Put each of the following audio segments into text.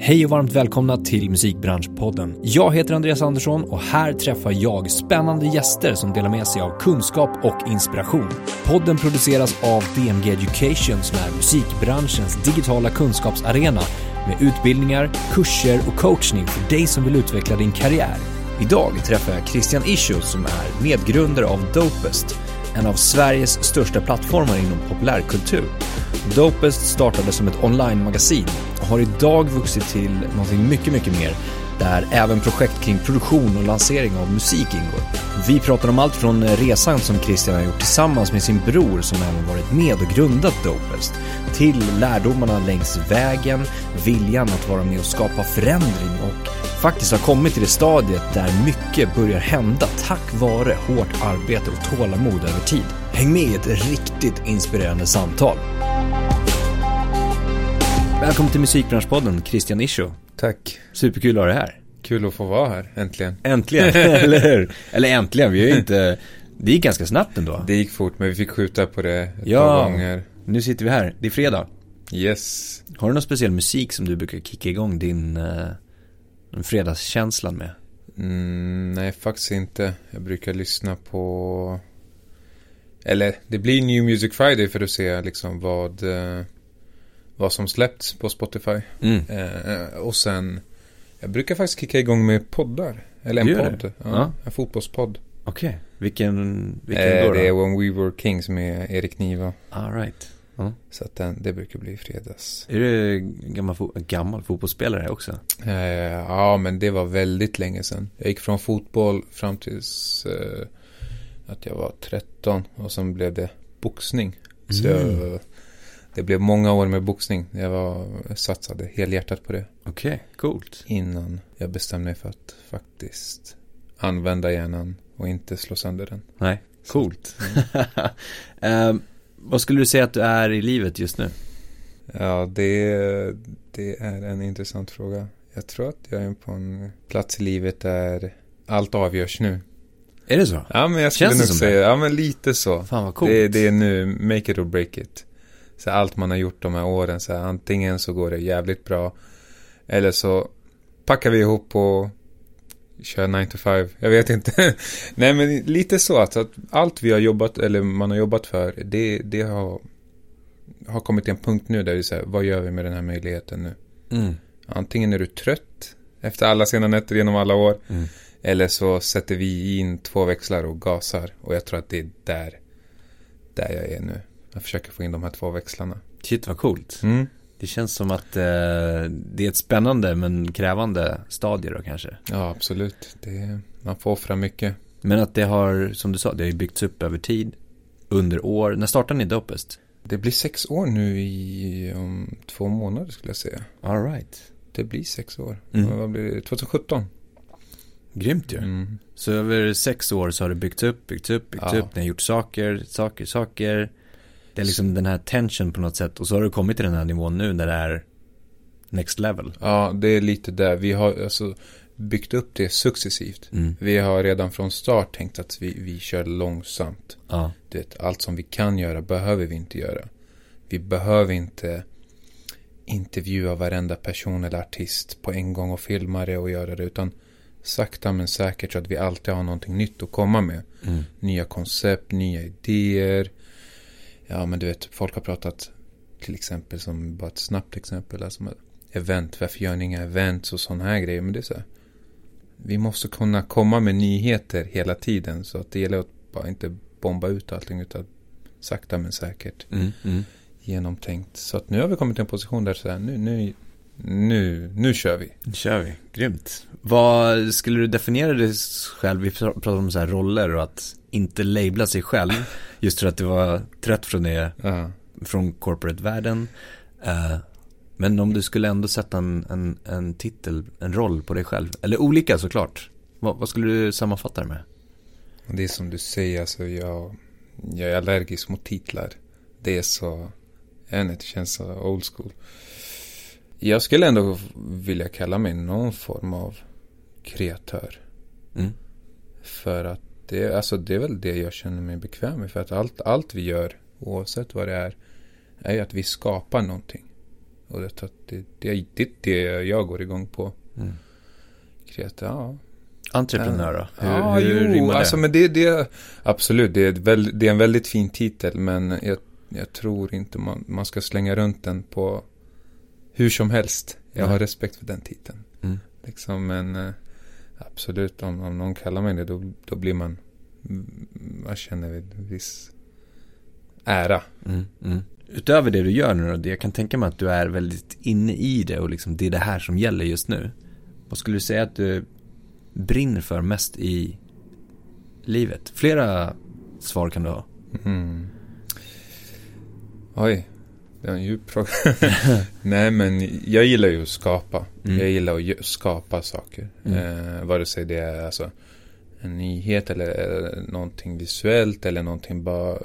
Hej och varmt välkomna till Musikbranschpodden. Jag heter Andreas Andersson och här träffar jag spännande gäster som delar med sig av kunskap och inspiration. Podden produceras av DMG Education som är musikbranschens digitala kunskapsarena med utbildningar, kurser och coachning för dig som vill utveckla din karriär. Idag träffar jag Christian Ischios som är medgrundare av Dopest, en av Sveriges största plattformar inom populärkultur. Dopest startade som ett online-magasin och har idag vuxit till någonting mycket, mycket mer där även projekt kring produktion och lansering av musik ingår. Vi pratar om allt från resan som Christian har gjort tillsammans med sin bror som även varit med och grundat Dopest, till lärdomarna längs vägen, viljan att vara med och skapa förändring och faktiskt har kommit till det stadiet där mycket börjar hända tack vare hårt arbete och tålamod över tid. Häng med i ett riktigt inspirerande samtal. Välkommen till Musikbranschpodden, Christian Ischo. Tack. Superkul att ha dig här. Kul att få vara här, äntligen. Äntligen, eller hur? Eller äntligen, vi har ju inte... Det gick ganska snabbt ändå. Det gick fort, men vi fick skjuta på det ett Ja. par gånger. Nu sitter vi här, det är fredag. Yes. Har du någon speciell musik som du brukar kicka igång din uh, fredagskänslan med? Mm, nej, faktiskt inte. Jag brukar lyssna på... Eller, det blir New Music Friday för att se liksom vad, eh, vad som släppts på Spotify. Mm. Eh, och sen, jag brukar faktiskt kicka igång med poddar. Eller en podd. Ja, Ja. En fotbollspodd. Okej, vilken, vilken Eh, då? det är? When We Were Kings med Erik Niva. All right. Så att den, det brukar bli i fredags. Är du gammal, fo- gammal fotbollsspelare också? Eh, ja, men det var väldigt länge sedan. Jag gick från fotboll fram tills eh, att jag var 13 och sen blev det boxning. Så Mm. jag, det blev många år med boxning. Jag, var, satsade helhjärtat på det Okej, coolt. innan jag bestämde mig för att faktiskt använda hjärnan och inte slå sönder den. Nej, coolt. Ehm, vad skulle du säga att du är i livet just nu? Ja, det, det är en intressant fråga. Jag tror att jag är på en plats i livet där allt avgörs nu. Är det så? Ja, men jag skulle Känns det nog säga, ja men lite så. Fan vad coolt. Det, det är nu, make it or break it. Så allt man har gjort de här åren, så antingen så går det jävligt bra, eller så packar vi ihop och kör 9 to 5. Jag vet inte. Nej men lite så att, att allt vi har jobbat, eller man har jobbat för, det, det har, har kommit till en punkt nu där vi säger, vad gör vi med den här möjligheten nu? Mm. Antingen är du trött efter alla sena nätter genom alla år, Mm. eller så sätter vi in två växlar och gasar. Och jag tror att det är där, där jag är nu. Jag försöker få in de här två växlarna. Shit vad coolt. Mm. Det känns som att eh, det är ett spännande men krävande stadie då kanske. Ja, absolut. Det, man får offra mycket. Men att det har, som du sa, det har ju byggts upp över tid. Under år. När startade ni Dopest? Det blir sex år nu i om två månader skulle jag säga. All right. Det blir sex år. Mm. Vad blir det? 2017? Grymt ju. Mm. Så över sex år så har det byggts upp, byggts upp, byggts Ja. upp. Ni har gjort saker, saker, saker. Det är liksom den här tension på något sätt. Och så har du kommit till den här nivån nu där det är next level. Ja, det är lite där. Vi har alltså byggt upp det successivt. Mm. Vi har redan från start tänkt att vi, vi kör långsamt. Ja. Du vet, allt som vi kan göra behöver vi inte göra. Vi behöver inte intervjua varenda person eller artist på en gång och filma det och göra det. Utan sakta men säkert så att vi alltid har någonting nytt att komma med. Mm. Nya koncept, nya idéer. Ja men du vet, folk har pratat till exempel som bara ett snabbt exempel. Alltså event, varför gör ni inga events och sådana här grejer. Men det är så här. Vi måste kunna komma med nyheter hela tiden. Så att det gäller att bara inte bomba ut allting utan sakta men säkert Mm. Mm. genomtänkt. Så att nu har vi kommit till en position där så här, nu, nu, nu, nu kör vi. Nu kör vi. Grymt. Vad skulle du definiera dig själv? Vi pratade om så här roller och att inte labla sig själv. Just för att du var trött från det, Ja. från corporate-världen. Eh, men om du skulle ändå sätta en, en, en titel, en roll på dig själv. Eller olika såklart. Vad, vad skulle du sammanfatta det med? Det är som du säger, alltså jag, jag är allergisk mot titlar. Det är så, jag vet inte, det känns så old school. Jag skulle ändå vilja kalla mig någon form av kreatör. Mm. För att det, alltså det är väl det jag känner mig bekväm med. För att allt, allt vi gör, oavsett vad det är, är ju att vi skapar någonting. Och det, det, det är det jag går igång på. Mm. Kreativ, ja. Entreprenör då? Hur, ja, hur jo, det? alltså men det, det, absolut, det är, väl, det är en väldigt fin titel, men jag, jag tror inte man, man ska slänga runt den på hur som helst. Jag Nej. har respekt för den titeln. Mm. Liksom, men eh, absolut, om, om någon kallar mig det, då, då blir man, mm, man känner en viss ära. Mm, mm. Utöver det du gör nu då, jag kan tänka mig att du är väldigt inne i det och liksom det är det här som gäller just nu. Vad skulle du säga att du brinner för mest i livet? Flera svar kan du ha. Mm. Oj, det var en djup fråga. Nej, men jag gillar ju att skapa. Mm. Jag gillar att skapa saker. Mm. Eh, vare sig det är alltså en nyhet eller eh, någonting visuellt eller någonting bara...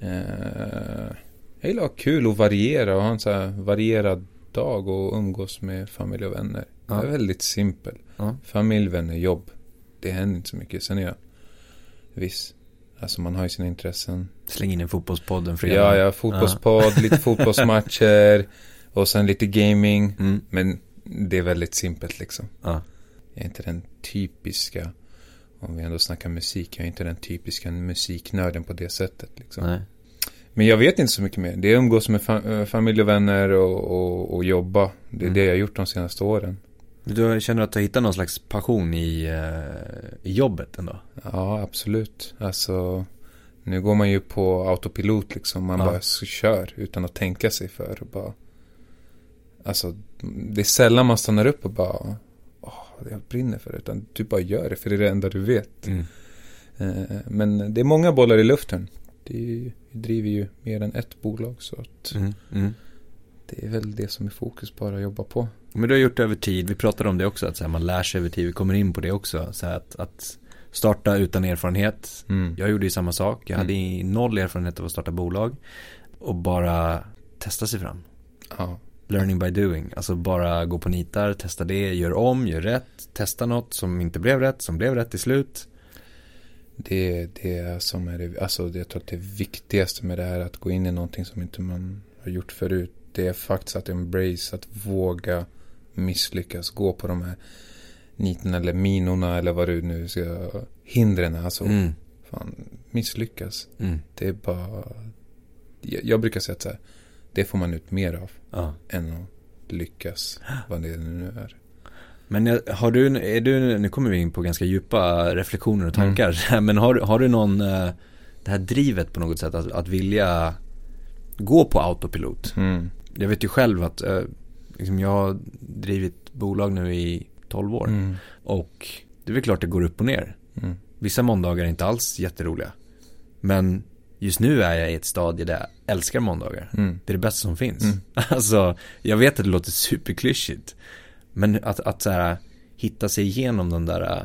Eh, jag gillar att ha kul och variera och ha en så här varierad dag och umgås med familj och vänner. Ja. Jag är väldigt simpel. Ja. Familj, vänner, jobb. Det händer inte så mycket. Sen är jag viss. Alltså man har ju sina intressen. Släng in en fotbollspodd en fredag. Ja, ja, fotbollspodd, lite fotbollsmatcher och sen lite gaming. Mm. Men det är väldigt simpelt liksom. Ja. Jag är inte den typiska, om vi ändå snackar musik, jag är inte den typiska musiknörden på det sättet liksom. Nej. Men jag vet inte så mycket mer. Det är umgås med fa- eh, familj och vänner och, och, och jobba. Det är Mm. det jag har gjort de senaste åren. Du känner att du har hittat någon slags passion i, eh, i jobbet ändå? Ja, absolut. Alltså, nu går man ju på autopilot liksom. Man Ja. bara kör utan att tänka sig för. Och bara, alltså, det är sällan man stannar upp och bara, åh, jag brinner för det. Utan du bara gör det, för det är det enda du vet. Mm. Eh, men det är många bollar i luften. Det driver ju mer än ett bolag, så att Mm. Mm. Det är väl det som är fokus bara att jobba på. Men du har gjort det över tid, vi pratade om det också, att så här, man lär sig över tid, vi kommer in på det också. Så här, att, att starta utan erfarenhet. Mm. Jag gjorde ju samma sak, jag Mm. hade i- noll erfarenhet av att starta bolag. Och bara testa sig fram. Ja. Learning by doing, alltså bara gå på nitar, testa det, gör om, gör rätt, testa något som inte blev rätt, som blev rätt till slut. Det är det som är det, alltså jag tror att det viktigaste med det här att gå in i någonting som inte man har gjort förut. Det är faktiskt att embrace, att våga misslyckas, gå på de här nitarna eller minorna eller vad du nu ska, hindren, alltså Mm. fan, misslyckas. Mm. Det är bara, jag, jag brukar säga att så här, det får man ut mer av Ja. än att lyckas, vad det nu är. Men har du, är du, nu kommer vi in på ganska djupa reflektioner och tankar. Men har, har du någon, eh, det här drivet på något sätt att, att vilja gå på autopilot? Mm. Jag vet ju själv att eh, liksom jag har drivit bolag nu i 12 år. Mm. Och det är väl klart det går upp och ner. Mm. Vissa måndagar är inte alls jätteroliga. Men just nu är jag i ett stadie där jag älskar måndagar. Mm. Det är det bästa som finns. Mm. Alltså, jag vet att det låter superklyschigt. Men att, att så här, hitta sig igenom de där äh,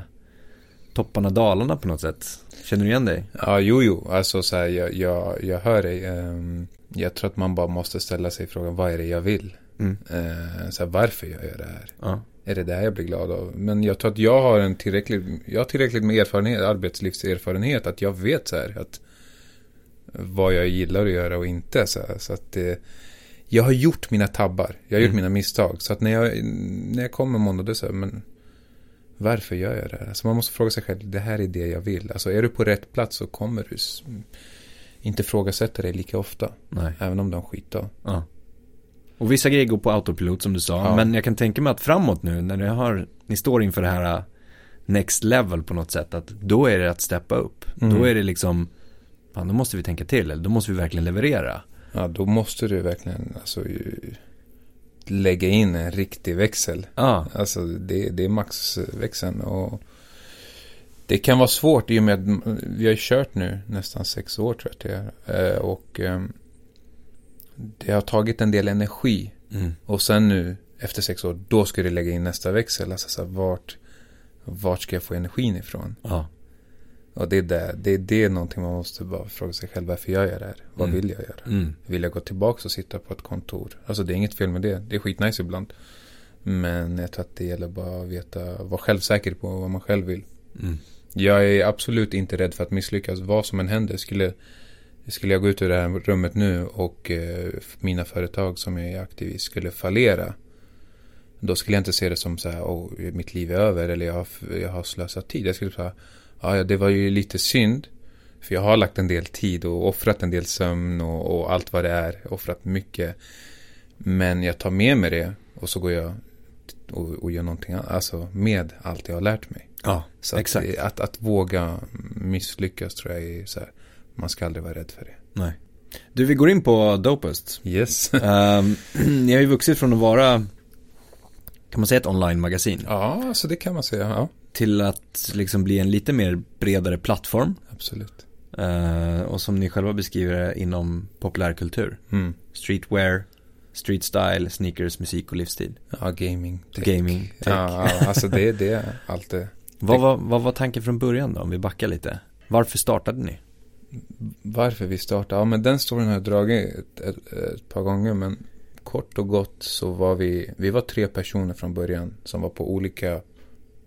topparna, dalarna på något sätt. Känner du igen dig? Ja, jo, jo. Alltså så här, jag, jag, jag hör dig. Ehm, jag tror att man bara måste ställa sig frågan, vad är det jag vill? Mm. Eh, så här, varför gör jag det här? Ja. Är det det här jag blir glad av? Men jag tror att jag har en tillräckligt, jag har tillräckligt med erfarenhet, arbetslivserfarenhet, att jag vet så här att vad jag gillar att göra och inte. Så, här, så att det, jag har gjort mina tabbar, jag har gjort Mm. mina misstag. Så att när jag, när jag kommer måndag, då så här, men varför gör jag det här? Alltså man måste fråga sig själv, det här är det jag vill. Alltså är du på rätt plats så kommer du inte ifrågasätta dig lika ofta. Nej. Även om de skitdag. Ja. Och vissa grejer går på autopilot som du sa. Ja. Men jag kan tänka mig att framåt nu när ni har, ni står inför det här äh, next level på något sätt. Att då är det att steppa upp. Mm. Då är det liksom, fan då måste vi tänka till. Eller då måste vi verkligen leverera. Ja, då måste du verkligen alltså, ju, lägga in en riktig växel. Ja. Alltså det, det är maxväxeln och det kan vara svårt i och med att vi har kört nu nästan sex år tror jag det är. Eh, Och ehm, det har tagit en del energi. Mm. Och sen nu efter sex år, då ska du lägga in nästa växel. Alltså så här, vart, vart ska jag få energin ifrån? Ja. Och det är det, det är det någonting man måste bara fråga sig själv. Varför gör jag det här? Vad Mm. vill jag göra? Mm. Vill jag gå tillbaka och sitta på ett kontor? Alltså det är inget fel med det. Det är skitnice ibland. Men jag tror att det gäller bara att veta, vara självsäker på vad man själv vill. Mm. Jag är absolut inte rädd för att misslyckas. Vad som än händer. Skulle skulle jag gå ut ur det här rummet nu och eh, mina företag som jag är aktiv i skulle fallera. Då skulle jag inte se det som så här, oh, mitt liv är över eller jag har, jag har slösat tid. Jag skulle säga, ja det var ju lite synd. För jag har lagt en del tid och offrat en del sömn och, och allt vad det är. Offrat mycket. Men jag tar med mig det och så går jag och, och gör någonting alltså med allt jag har lärt mig. Ja, så exakt. Att, att, att, våga misslyckas tror jag är så här, man ska aldrig vara rädd för det. Nej. Du, vi går in på Dopest. Yes. um, ni har ju vuxit från att vara, kan man säga ett online-magasin? Ja, alltså det kan man säga, ja. Till att liksom bli en lite mer bredare plattform. Absolut. Uh, och som ni själva beskriver inom populärkultur. Mm. Streetwear, street style, sneakers, musik och livsstil. Ja, gaming. Tech. Gaming, tech. Ja, alltså det, det är allt det vad, var, vad var tanken från början då, om vi backar lite? Varför startade ni? Varför vi startade? Ja, men den storyn har jag dragit ett, ett, ett, par gånger, men kort och gott så var vi, vi var tre personer från början som var på olika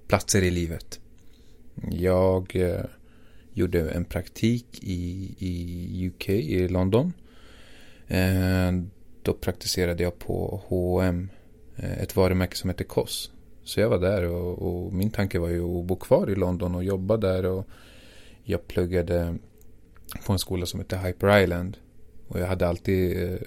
platser i livet. Jag eh, gjorde en praktik i, i UK, i London. Eh, då praktiserade jag på H&M ett varumärke som heter Koss. Så jag var där och, och, min tanke var ju att bo kvar i London och jobba där. Och jag pluggade på en skola som heter Hyper Island. Och jag hade alltid... Eh,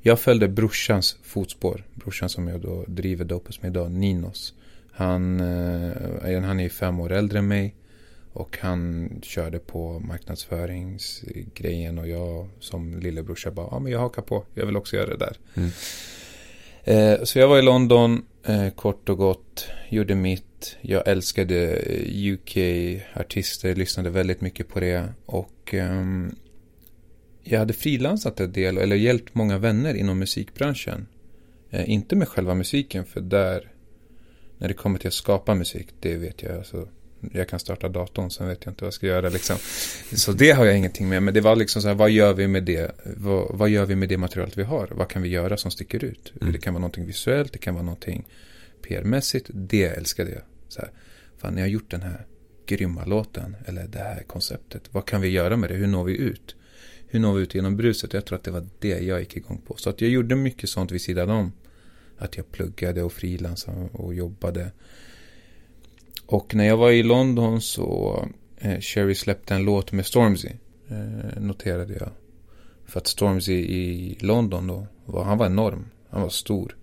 jag följde brorsans fotspår. Brorsan som jag då driver Dopus med idag, Ninos. Han, eh, han är ju fem år äldre än mig. Och han körde på marknadsföringsgrejen och jag som lillebrorsa bara, ja men jag hakar på, jag vill också göra det där. Mm. Eh, så jag var i London, eh, kort och gott, gjorde mitt. Jag älskade eh, UK-artister, lyssnade väldigt mycket på det. Och ehm, jag hade frilansat en del, eller hjälpt många vänner inom musikbranschen. Eh, inte med själva musiken, för där, när det kommer till att skapa musik, det vet jag. Alltså, jag kan starta datorn, sen vet jag inte vad jag ska göra liksom. Så det har jag ingenting med, men det var liksom så här, vad gör vi med det? Vad, vad gör vi med det materialet vi har? Vad kan vi göra som sticker ut? Mm. Det kan vara någonting visuellt, det kan vara någonting PR-mässigt. Det älskade jag. Så här, fan, ni har gjort den här grymma låten, eller det här konceptet. Vad kan vi göra med det? Hur når vi ut? Hur når vi ut genom bruset? Jag tror att det var det jag gick igång på. Så att jag gjorde mycket sånt vid sidan om. Att jag pluggade och frilansade och jobbade. Och när jag var i London så eh, Sherry släppte en låt med Stormzy. Eh, noterade jag. För att Stormzy i London då, var, han var enorm. Han var stor.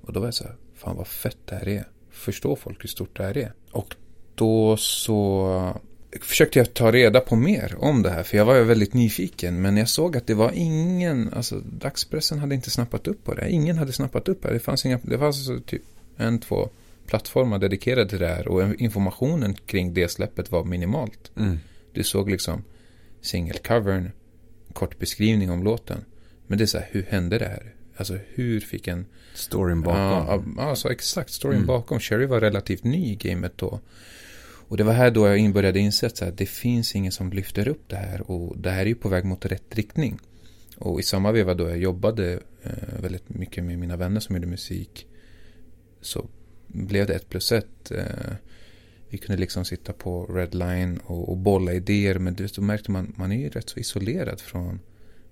Och då var jag så här, fan vad fett det här är. Förstår folk hur stort det här är? Och då så eh, försökte jag ta reda på mer om det här. För jag var väldigt nyfiken. Men jag såg att det var ingen, alltså dagspressen hade inte snappat upp på det. Ingen hade snappat upp det. Det fanns inga, det fanns alltså typ en, två plattformar dedikerade till det här och informationen kring det släppet var minimalt. Mm. Du såg liksom singelcovern, kort beskrivning om låten. Men det är så här, hur hände det här? Alltså hur fick en... Storyn bakom. Ja, alltså exakt, storyn mm. bakom. Sherry var relativt ny i gamet då. Och det var här då jag började inse att det finns ingen som lyfter upp det här och det här är ju på väg mot rätt riktning. Och i samma veva då jag jobbade eh, väldigt mycket med mina vänner som gjorde musik så blev det ett plus ett. Eh, vi kunde liksom sitta på Redline och, och bolla idéer men då märkte man man är ju rätt så isolerad från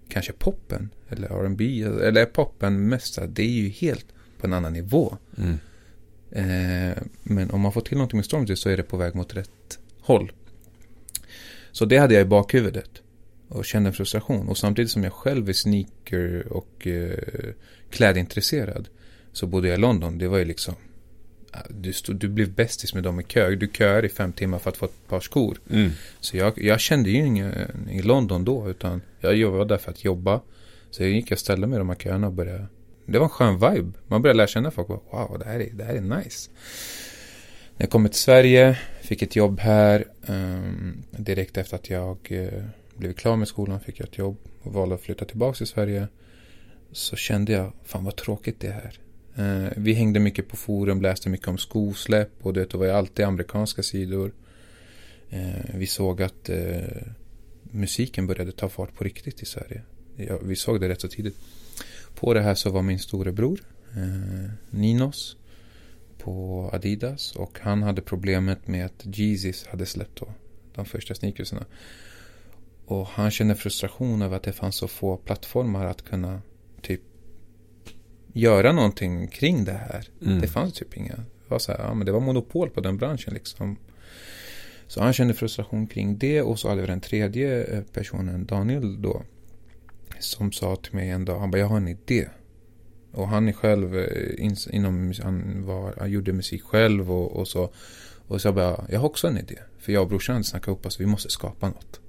kanske poppen eller R&B eller poppen mest. Det är ju helt på en annan nivå. Mm. Eh, men om man får till någonting med Stormzy så är det på väg mot rätt håll. Så det hade jag i bakhuvudet. Och kände en frustration. Och samtidigt som jag själv är sneaker och eh, klädintresserad. Så bodde jag i London. Det var ju liksom du, stod, du blev bästis med dem i kö. Du köar i fem timmar för att få ett par skor. Mm. Så jag, jag kände ju ingen i London då. Utan jag var där för att jobba. Så jag gick och ställde mig i de här köerna och började. Det var en skön vibe. Man började lära känna folk. Wow, det här är, det här är nice. När jag kom till Sverige. Fick ett jobb här. Um, direkt efter att jag uh, blev klar med skolan fick jag ett jobb. Och valde att flytta tillbaka till Sverige. Så kände jag, fan vad tråkigt det är här. Eh, vi hängde mycket på forum, läste mycket om skosläpp och det var ju alltid amerikanska sidor. Eh, vi såg att eh, musiken började ta fart på riktigt i Sverige. Ja, vi såg det rätt så tidigt. På det här så var min storebror eh, Ninos på Adidas och han hade problemet med att Jesus hade släppt då de första sneakersarna. Och han kände frustration över att det fanns så få plattformar att kunna typ göra någonting kring det här. Mm. Det fanns typ inga. Det var, så här, ja, men det var monopol på den branschen liksom. Så han kände frustration kring det och så hade vi den tredje eh, personen, Daniel då. Som sa till mig en dag, han bara jag har en idé. Och han är själv eh, ins- inom, han, var, han gjorde musik själv och, och så. Och så jag bara, jag har också en idé. För jag och brorsan snackat ihop oss, vi måste skapa något.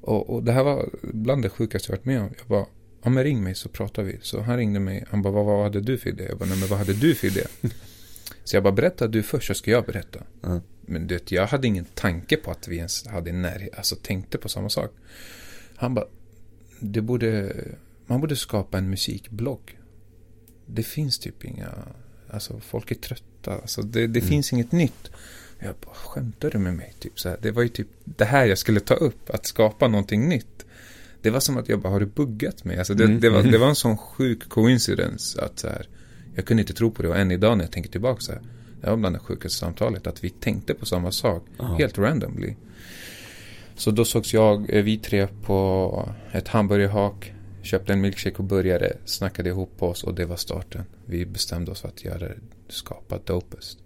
Och, och det här var bland det sjukaste jag varit med om. Jag bara, ja men ring mig så pratar vi. Så han ringde mig, han bara, vad, vad hade du för idé? Jag bara, nej men vad hade du för idé? så jag bara, berätta du först så ska jag berätta. Ja. Men du vet, jag hade ingen tanke på att vi ens hade närhet, alltså tänkte på samma sak. Han bara, det borde, man borde skapa en musikblogg. Det finns typ inga, alltså folk är trötta, alltså det, det Mm. finns inget nytt. Jag bara, skämtar du med mig? Typ så här. Det var ju typ det här jag skulle ta upp, att skapa någonting nytt. Det var som att jag bara, har du buggat mig? Alltså det, Mm. det, var, det var en sån sjuk coincidence att så här, jag kunde inte tro på det och än idag när jag tänker tillbaka så här, det var bland det sjukaste samtalet, att vi tänkte på samma sak, Ja. helt randomly. Så då sågs jag, eh, vi tre på ett hamburgerhak, köpte en milkshake och burgare, snackade ihop oss och det var starten. Vi bestämde oss för att göra, skapa Dopest.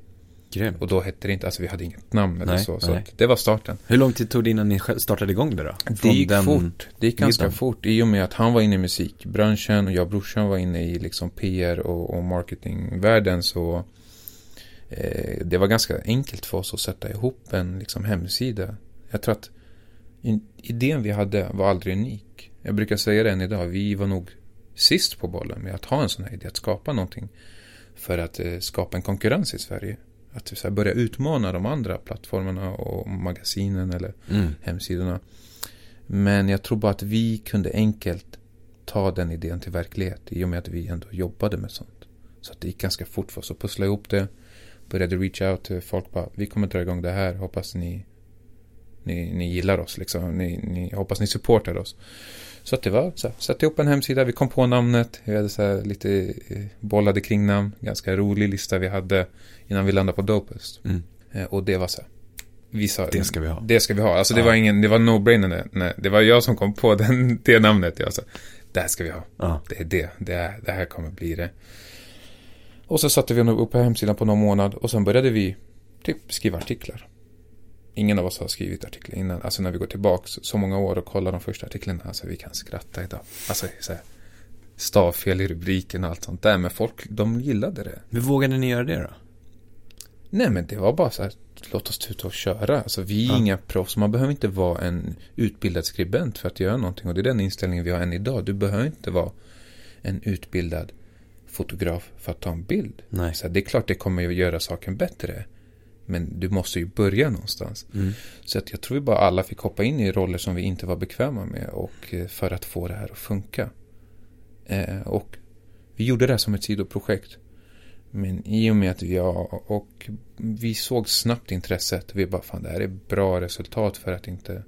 Grymt. Och då hette det inte, alltså vi hade inget namn eller Nej, så, så det var starten. Hur lång tid tog det innan ni startade igång det då? Det gick den- fort. Det gick ganska middagen? fort i och med att han var inne i musikbranschen och jag och brorsan var inne i liksom PR och, och marketingvärlden så eh, det var ganska enkelt för oss att sätta ihop en liksom, hemsida. Jag tror att in, idén vi hade var aldrig unik. Jag brukar säga det än idag, vi var nog sist på bollen med att ha en sån här idé, att skapa någonting för att eh, skapa en konkurrens i Sverige. Att så här, börja utmana de andra plattformarna och magasinen eller Mm. hemsidorna. Men jag tror bara att vi kunde enkelt ta den idén till verklighet i och med att vi ändå jobbade med sånt. Så att det gick ganska fort för oss att pussla ihop det. Började reach out till folk bara, vi kommer dra igång det här, hoppas ni, ni, ni gillar oss liksom. Ni, ni, hoppas ni supportar oss. Så att det var så här, satte ihop en hemsida, vi kom på namnet, vi hade så här lite eh, bollade kring namn, ganska rolig lista vi hade innan vi landade på Dopest. Mm. Eh, Och det var så här, vi sa, Det ska vi ha. det ska vi ha. Alltså det Ja. var ingen, det var no-brainer. Nej, det var jag som kom på den, det namnet. Jag sa, det här ska vi ha. Ja. Det är det. Det, är, det här kommer bli det. Och så satte vi upp på hemsidan på någon månad och sen började vi typ skriva artiklar. Ingen av oss har skrivit artiklar innan. Alltså när vi går tillbaks så många år och kollar de första artiklarna. Alltså vi kan skratta idag. Alltså så här, stavfel i rubriken och allt sånt där. Men folk, de gillade det. Hur vågade ni göra det då? Nej men det var bara så här, låt oss tuta och köra. Alltså vi är Ja. inga proffs. Man behöver inte vara en utbildad skribent för att göra någonting. Och det är den inställningen vi har än idag. Du behöver inte vara en utbildad fotograf för att ta en bild. Nej. Så här, det är klart det kommer ju göra saken bättre. Men du måste ju börja någonstans. Mm. Så att jag tror vi bara alla fick hoppa in i roller som vi inte var bekväma med. Och eh, för att få det här att funka. Eh, och vi gjorde det här som ett sidoprojekt. Men i och med att vi, ja, och vi såg snabbt intresset. Vi bara, fan det här är bra resultat för att inte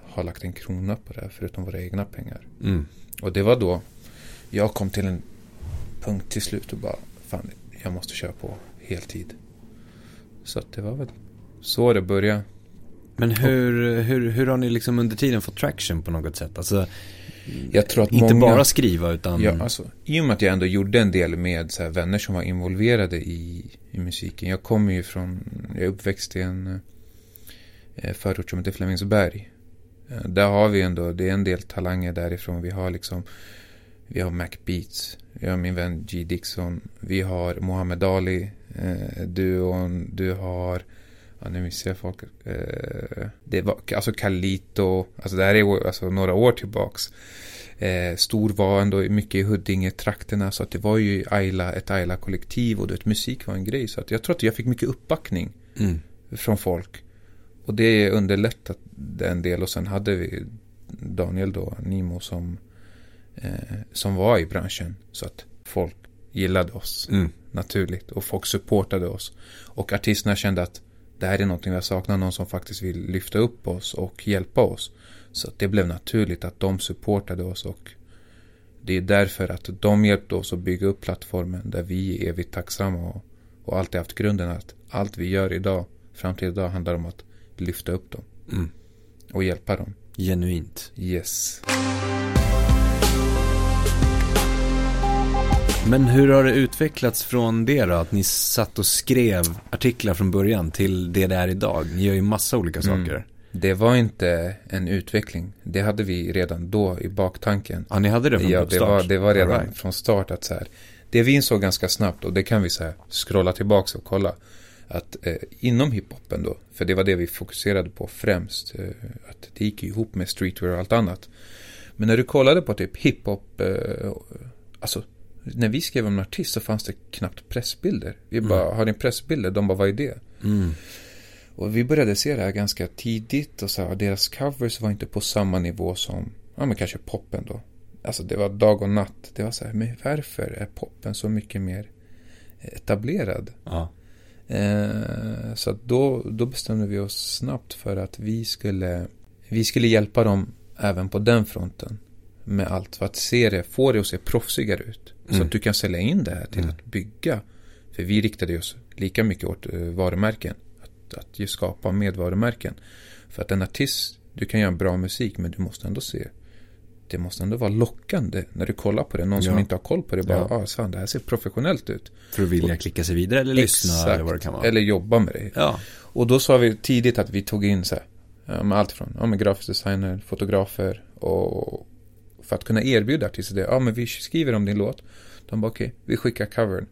ha lagt en krona på det här förutom våra egna pengar. Mm. Och det var då jag kom till en punkt till slut och bara, fan jag måste köra på heltid. Så att det var väl så det började. Men hur, hur, hur har ni liksom under tiden fått traction på något sätt? Alltså, Jag tror att inte många... bara skriva utan... Ja, alltså, I och med att jag ändå gjorde en del med så här, vänner som var involverade i, i musiken. Jag kommer ju från, jag är uppväxt i en eh, förort som heter Flemingsberg. Eh, där har vi ändå, det är en del talanger därifrån. Vi har liksom, vi har Mac Beats, vi har min vän G Dixon, vi har Mohammed Ali, eh, duon, du har Ja, nu missar jag folk. Eh, det var, alltså Kalito, alltså det här är alltså, några år tillbaks. Eh, stor var ändå mycket i Huddinge-trakterna så att det var ju Ayla, ett Ayla-kollektiv och du vet, musik var en grej. Så att jag tror att jag fick mycket uppbackning Mm. från folk. Och det underlättat en del och sen hade vi Daniel då, Nimo som, eh, som var i branschen. Så att folk gillade oss Mm. naturligt och folk supportade oss. Och artisterna kände att det här är någonting vi har saknat, någon som faktiskt vill lyfta upp oss och hjälpa oss. Så att det blev naturligt att de supportade oss och det är därför att de hjälpte oss att bygga upp plattformen där vi är evigt tacksamma och, och alltid haft grunden att allt vi gör idag, fram till idag, handlar om att lyfta upp dem Mm. och hjälpa dem. Genuint. Yes. Men hur har det utvecklats från det då? Att ni satt och skrev artiklar från början till det det är idag. Ni gör ju massa olika Mm. saker. Det var inte en utveckling. Det hade vi redan då i baktanken. Ja, ni hade det från Ja, det start? var, det var redan right. från start att så här. Det vi insåg ganska snabbt och det kan vi så här scrolla tillbaka och kolla. Att eh, inom hiphopen då, för det var det vi fokuserade på främst. Eh, att det gick ihop med streetwear och allt annat. Men när du kollade på typ hiphop, eh, alltså när vi skrev om en artist så fanns det knappt pressbilder. Vi bara, har ni pressbilder? De bara, vad är det? Mm. Och vi började se det här ganska tidigt och så här, deras covers var inte på samma nivå som, ja men kanske poppen då. Alltså det var dag och natt. Det var så här, men varför är poppen så mycket mer etablerad? Ja. Eh, så då, då bestämde vi oss snabbt för att vi skulle, vi skulle hjälpa dem även på den fronten. Med allt för att se det, få det att se proffsigare ut. Så Mm. att du kan sälja in det här till Mm. att bygga. För vi riktade oss lika mycket åt eh, varumärken. Att, att ju skapa med varumärken. För att en artist, du kan göra bra musik men du måste ändå se. Det måste ändå vara lockande när du kollar på det. Någon som Ja. inte har koll på det bara, Ja. ah, fan det här ser professionellt ut. För att vilja klicka sig vidare eller lyssna Exakt. eller vad det kan vara. Eller jobba med det. Ja. Och då sa vi tidigt att vi tog in så här, allt från ja, med grafisk designer, fotografer och för att kunna erbjuda artister det. Ja, men vi skriver om din låt. De bara okej, vi skickar covern.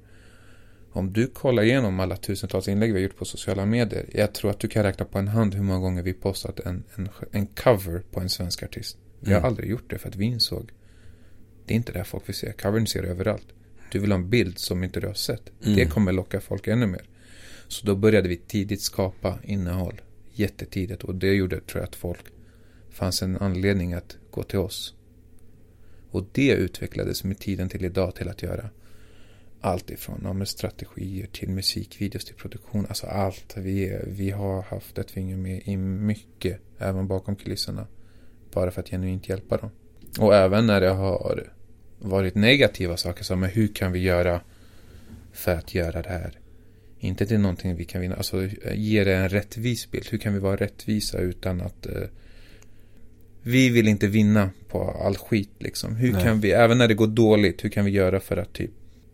Om du kollar igenom alla tusentals inlägg vi har gjort på sociala medier. Jag tror att du kan räkna på en hand hur många gånger vi postat en, en, en cover på en svensk artist. Vi har Mm. aldrig gjort det för att vi insåg. Det är inte det folk vill se. Covern ser överallt. Du vill ha en bild som inte du har sett. Mm. Det kommer locka folk ännu mer. Så då började vi tidigt skapa innehåll. Jättetidigt. Och det gjorde, tror jag, att folk fanns en anledning att gå till oss. Och det utvecklades med tiden till idag till att göra allt ifrån ja, med strategier till musikvideos till produktion. Alltså allt. Vi, vi har haft ett finger med i mycket, även bakom kulisserna. Bara för att genuint hjälpa dem. Och även när det har varit negativa saker som men hur kan vi göra för att göra det här? Inte till någonting vi kan vinna, alltså ge det en rättvis bild. Hur kan vi vara rättvisa utan att eh, vi vill inte vinna på all skit liksom. Hur Nej. kan vi, även när det går dåligt, hur kan vi göra för att typ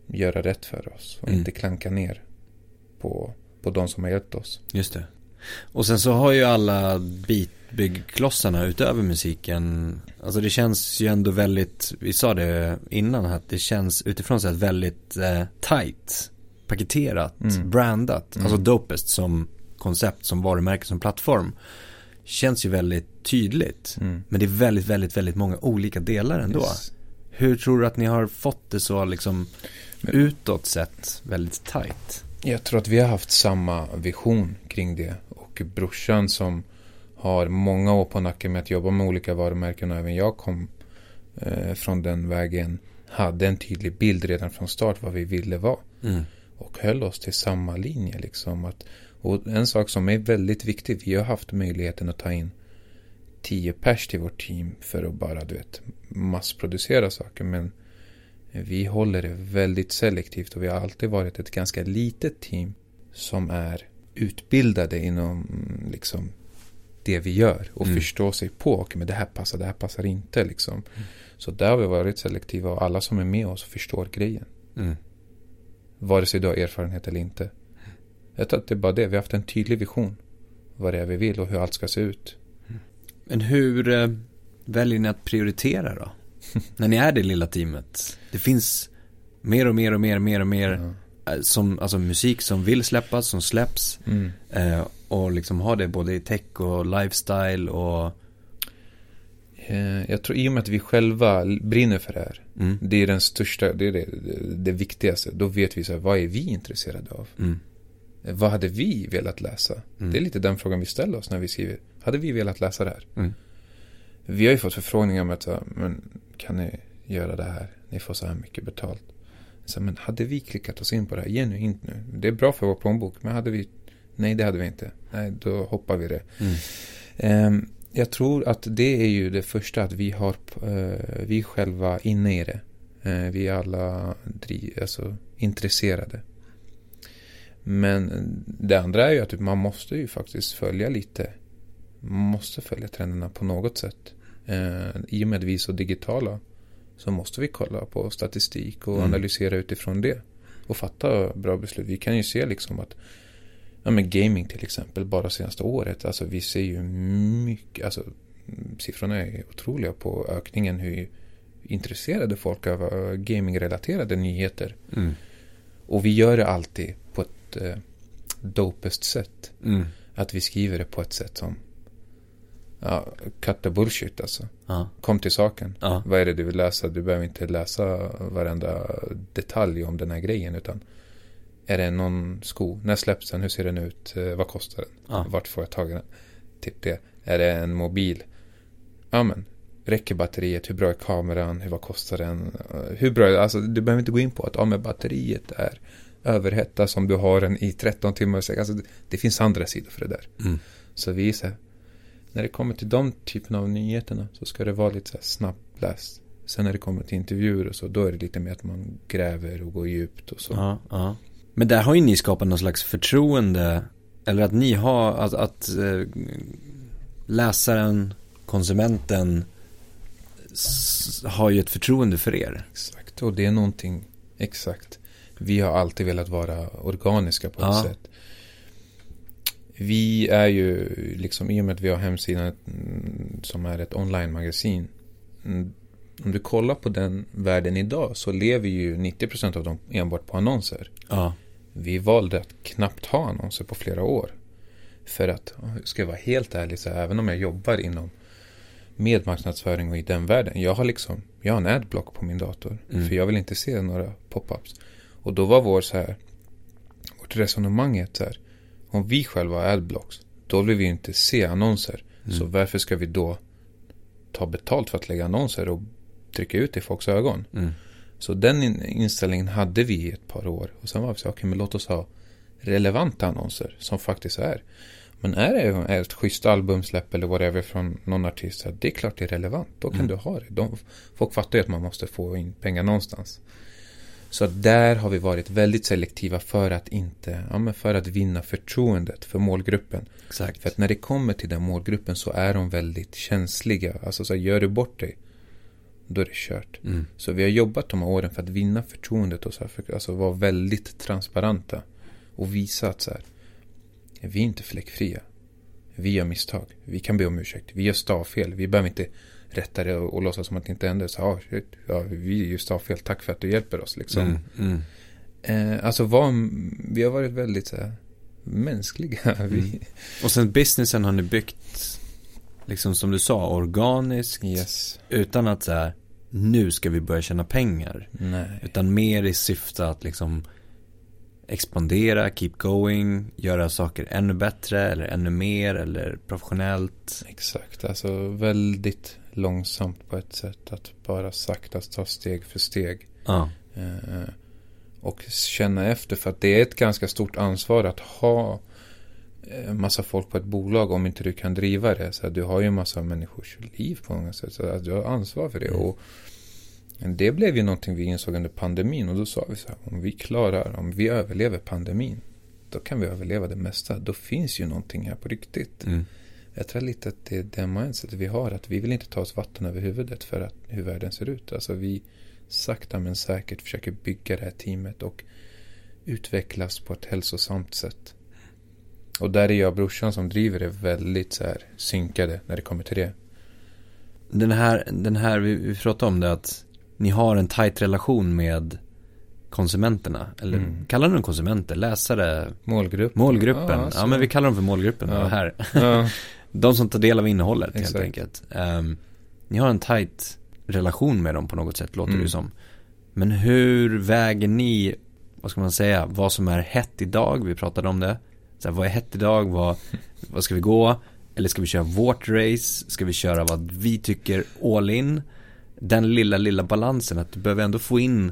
göra rätt för oss och Mm. inte klanka ner på, på de som har hjälpt oss. Just det. Och sen så har ju alla bitbyggklossarna utöver musiken, alltså det känns ju ändå väldigt, vi sa det innan att det känns utifrån sett väldigt eh, tight, paketerat, Mm. brandat, Mm. alltså dopest som koncept, som varumärke, som plattform. Känns ju väldigt tydligt. Mm. Men det är väldigt, väldigt, väldigt många olika delar ändå. Yes. Hur tror du att ni har fått det så liksom utåt sett väldigt tight? Jag tror att vi har haft samma vision kring det. Och brorsan som har många år på nacken med att jobba med olika varumärken och även jag kom eh, från den vägen. Hade en tydlig bild redan från start vad vi ville vara. Mm. Och höll oss till samma linje liksom. Att, och en sak som är väldigt viktig. Vi har haft möjligheten att ta in 10 pers till vårt team för att bara du vet massproducera saker. Men vi håller det väldigt selektivt och vi har alltid varit ett ganska litet team som är utbildade inom mm, liksom det vi gör och Mm. förstår sig på. Okej, men det här passar, det här passar inte liksom. Så där har vi varit selektiva och alla som är med oss förstår grejen. Mm. Vare sig du har erfarenhet eller inte. Jag tror att det är bara det. Vi har haft en tydlig vision. Vad det är vi vill och hur allt ska se ut. Men hur eh, väljer ni att prioritera då? När ni är det lilla teamet. Det finns mer och mer och mer och mer och mer eh, som, alltså musik som vill släppas, som släpps. Mm. Eh, och liksom ha det både i tech och lifestyle och Eh, Jag tror i och med att vi själva brinner för det här. mm, Det är den största, det är det, det viktigaste. Då vet vi så här, vad är vi intresserade av? mm, Vad hade vi velat läsa? Mm. Det är lite den frågan vi ställer oss när vi skriver. Hade vi velat läsa det här? Mm. Vi har ju fått förfrågningar med att, men kan ni göra det här? Ni får så här mycket betalt. Så, men hade vi klickat oss in på det här genuint nu? Det är bra för vår plånbok, men hade vi? Nej, det hade vi inte. Nej, då hoppar vi det. mm, Ehm, jag tror att det är ju det första att vi har, eh, vi själva inne i det. Eh, vi är alla dri- alltså, intresserade. Men det andra är ju att man måste ju faktiskt följa lite måste följa trenderna på något sätt. Eh, I och med att vi är så digitala så måste vi kolla på statistik och Mm. analysera utifrån det. Och fatta bra beslut. Vi kan ju se liksom att ja, men gaming till exempel bara senaste året. Alltså vi ser ju mycket, alltså siffrorna är otroliga på ökningen hur intresserade folk av eh, gamingrelaterade nyheter. Mm. Och vi gör det alltid på ett eh, dopest sätt. Mm. Att vi skriver det på ett sätt som ja, cut the bullshit alltså. Ja. Kom till saken. Ja. Vad är det du vill läsa? Du behöver inte läsa varenda detalj om den här grejen utan är det någon sko? När släpps den? Hur ser den ut? Eh, Vad kostar den? Ja. Vart får jag tag i den? Typ det. Är det en mobil? Ja men. Räcker batteriet? Hur bra är kameran? Hur, vad kostar den? Eh, Hur bra? Alltså du behöver inte gå in på att ja, men batteriet är överhettat som du har den i 13 timmar. Alltså, det, det finns andra sidor för det där. Mm. Så vi så här, när det kommer till de typen av nyheterna så ska det vara lite så här snabbläst. Sen när det kommer till intervjuer och så, då är det lite mer att man gräver och går djupt och så. Ja, ja. Men där har ju ni skapat någon slags förtroende. Eller att ni har, att, att eh, läsaren, konsumenten har ju ett förtroende för er. Exakt, och det är någonting, exakt. Vi har alltid velat vara organiska på ett Ja. sätt. Vi är ju, liksom i och med att vi har hemsidan som är ett online-magasin. mm, Om du kollar på den världen idag så lever ju 90% av dem enbart på annonser. Ja. Vi valde att knappt ha annonser på flera år. För att, ska jag vara helt ärlig, så även om jag jobbar inom med marknadsföring och i den världen. Jag har liksom, jag har en adblock på min dator. Mm. För jag vill inte se några pop-ups. Och då var vår så här, vårt resonemang är så här, om vi själva har adblocks, då vill vi inte se annonser. Mm. Så varför ska vi då ta betalt för att lägga annonser och trycka ut det i folks ögon? Mm. Så den in- inställningen hade vi i ett par år. Och sen var vi så, okej men låt oss ha relevanta annonser som faktiskt är. Men är det ett schysst albumsläpp eller whatever från någon artist, så det är klart det är relevant. Då kan Mm. du ha det. De, folk fattar ju att man måste få in pengar någonstans. Så där har vi varit väldigt selektiva för att inte, ja men för att vinna förtroendet för målgruppen. Exakt. För att när det kommer till den målgruppen så är de väldigt känsliga. Alltså så här, gör du bort dig, då är det kört. Mm. Så vi har jobbat de här åren för att vinna förtroendet och så här, för, alltså vara väldigt transparenta. Och visa att så här, vi är inte fläckfria. Vi gör misstag. Vi kan be om ursäkt. Vi gör stavfel. Vi behöver inte rätta det och, och låtsas som att det inte hände. Så, ah, shit, ja, vi gör stavfel. Tack för att du hjälper oss. Liksom. Mm. Mm. Eh, alltså var, vi har varit väldigt så här, mänskliga. Mm. Och sen businessen har ni byggt, liksom som du sa, organiskt. yes. Utan att så här, nu ska vi börja tjäna pengar. Nej. Utan mer i syfte att liksom expandera, keep going, göra saker ännu bättre eller ännu mer eller professionellt. Exakt, alltså väldigt långsamt på ett sätt. Att bara sakta ta steg för steg. Ja, Eh, och känna efter för att det är ett ganska stort ansvar att ha eh, massa folk på ett bolag om inte du kan driva det. Så du har ju massa människors liv på något sätt. Så du har ansvar för det. Mm. Och det blev ju någonting vi insåg under pandemin. Och då sa vi så här, om vi klarar, om vi överlever pandemin. Då kan vi överleva det mesta. Då finns ju någonting här på riktigt. mm. Jag tror lite att det är det mindset vi har. Att vi vill inte ta oss vatten över huvudet för att, hur världen ser ut. Alltså vi sakta men säkert försöker bygga det här teamet och utvecklas på ett hälsosamt sätt. Och där är jag och brorsan som driver det väldigt så här synkade när det kommer till det. Den här, den här vi, vi pratade om det att ni har en tajt relation med konsumenterna. Eller Mm. kallar ni dem konsumenter? Läsare? Målgrupp. Målgruppen? Ja, Ja, men vi kallar dem för målgruppen Ja. här. Ja, De som tar del av innehållet helt Exakt. enkelt. Ehm, ni har en tajt relation med dem på något sätt, låter det Mm. ju som. Men hur väger ni, vad ska man säga, vad som är hett idag? Vi pratade om det. Så här, vad är hett idag? Vad, vad ska vi gå? Eller ska vi köra vårt race? Ska vi köra vad vi tycker all in? Den lilla, lilla balansen att du behöver ändå få in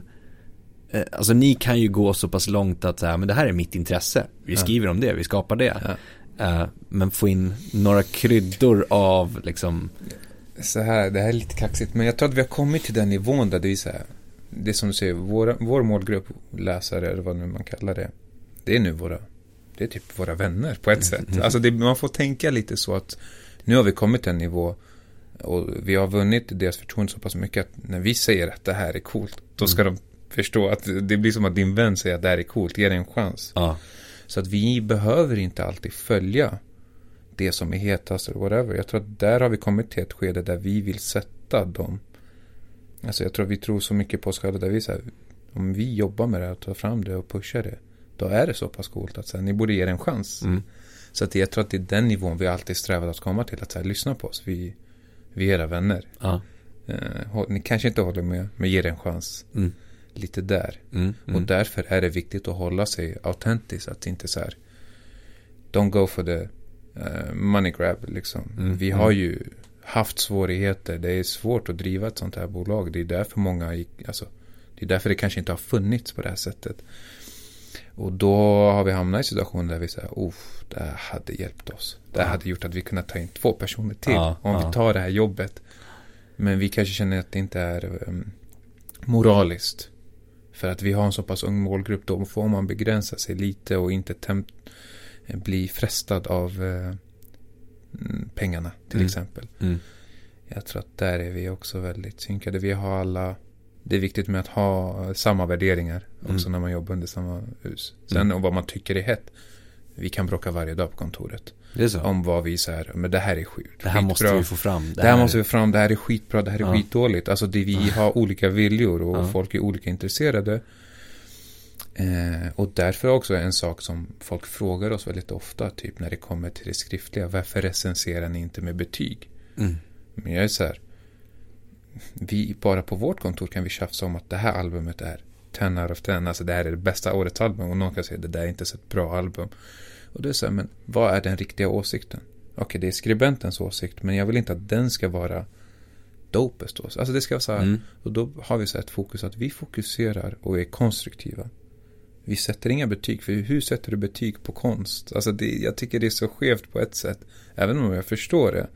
eh, Alltså ni kan ju gå så pass långt att säga, men det här är mitt intresse. Vi Ja. skriver om det, vi skapar det. Ja. Eh, men få in några kryddor av liksom så här, det här är lite kaxigt. Men jag tror att vi har kommit till den nivån där det är så här. Det som du säger, vår, vår målgrupp, läsare eller vad nu man kallar det. Det är nu våra, det är typ våra vänner på ett sätt. Alltså det, man får tänka lite så att Nu har vi kommit till en nivå och vi har vunnit deras förtroende så pass mycket att när vi säger att det här är coolt, då ska de förstå att det blir som att din vän säger att det här är coolt, ge det en chans. Ja. Så att vi behöver inte alltid följa det som är hetast eller whatever. Jag tror att där har vi kommit till ett skede där vi vill sätta dem. Alltså jag tror att vi tror så mycket på oss själva där vi säger om vi jobbar med det och tar fram det och pushar det. Då är det så pass coolt att så här, ni borde ge det en chans. Mm. Så att jag tror att det är den nivån vi alltid strävat att komma till. Att så här, lyssna på oss. Vi, vi är era vänner. Ja. Eh, ni kanske inte håller med, men ge det en chans. Mm. Lite där. Mm. Och Mm. därför är det viktigt att hålla sig autentisk. Att inte så här. Don't go for the eh, money grab liksom. Mm, Vi mm. har ju haft svårigheter. Det är svårt att driva ett sånt här bolag. Det är därför många gick, alltså, det är därför det kanske inte har funnits på det här sättet. Och då har vi hamnat i situationer där vi säger, oh, det här hade hjälpt oss. Det här hade gjort att vi kunde ta in två personer till. Ja, om ja. vi tar det här jobbet. Men vi kanske känner att det inte är um, moraliskt. För att vi har en så pass ung målgrupp, då får man begränsa sig lite och inte bli frestad av eh, mm, pengarna till Mm. exempel. Mm. Jag tror att där är vi också väldigt synkade. Vi har alla, det är viktigt med att ha samma värderingar också Mm. när man jobbar under samma hus. Sen Mm. om vad man tycker är hett. Vi kan bråka varje dag på kontoret. Det så? Om vad vi säger, men det här är skit. det här måste skitbra. vi få fram. Det här måste vi fram, det här är skitbra, det här är Ja. skitdåligt. Alltså det, vi har olika viljor och Ja. folk är olika intresserade. Eh, och därför också en sak som folk frågar oss väldigt ofta, typ när det kommer till det skriftliga. Varför recenserar ni inte med betyg? Mm. Men jag är så här. Vi, bara på vårt kontor kan vi tjafsa om att det här albumet är 10 out of 10. Alltså det här är det bästa årets album. Och någon kan säga det där är inte så ett bra album. Och det är så här, men vad är den riktiga åsikten? Okej, det är skribentens åsikt. Men jag vill inte att den ska vara dopest. då. Alltså det ska vara så här. Mm. Och då har vi så här ett fokus att vi fokuserar och är konstruktiva. Vi sätter inga betyg, för hur sätter du betyg på konst? Alltså det, jag tycker det är så skevt på ett sätt. Även om jag förstår det.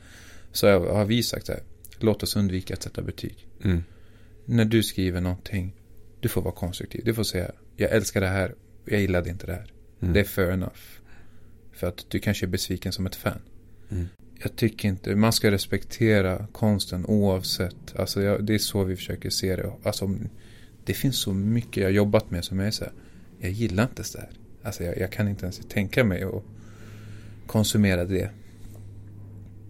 Så har vi sagt så här. Låt oss undvika att sätta betyg. Mm. När du skriver någonting. Du får vara konstruktiv. Du får säga. Jag älskar det här. Jag gillade inte det här. Mm. Det är fair enough. För att du kanske är besviken som ett fan. Mm. Jag tycker inte, man ska respektera konsten oavsett. Alltså jag, det är så vi försöker se det. Alltså, det finns så mycket jag har jobbat med som jag är så här, jag gillar inte det här. Alltså jag, jag kan inte ens tänka mig att konsumera det.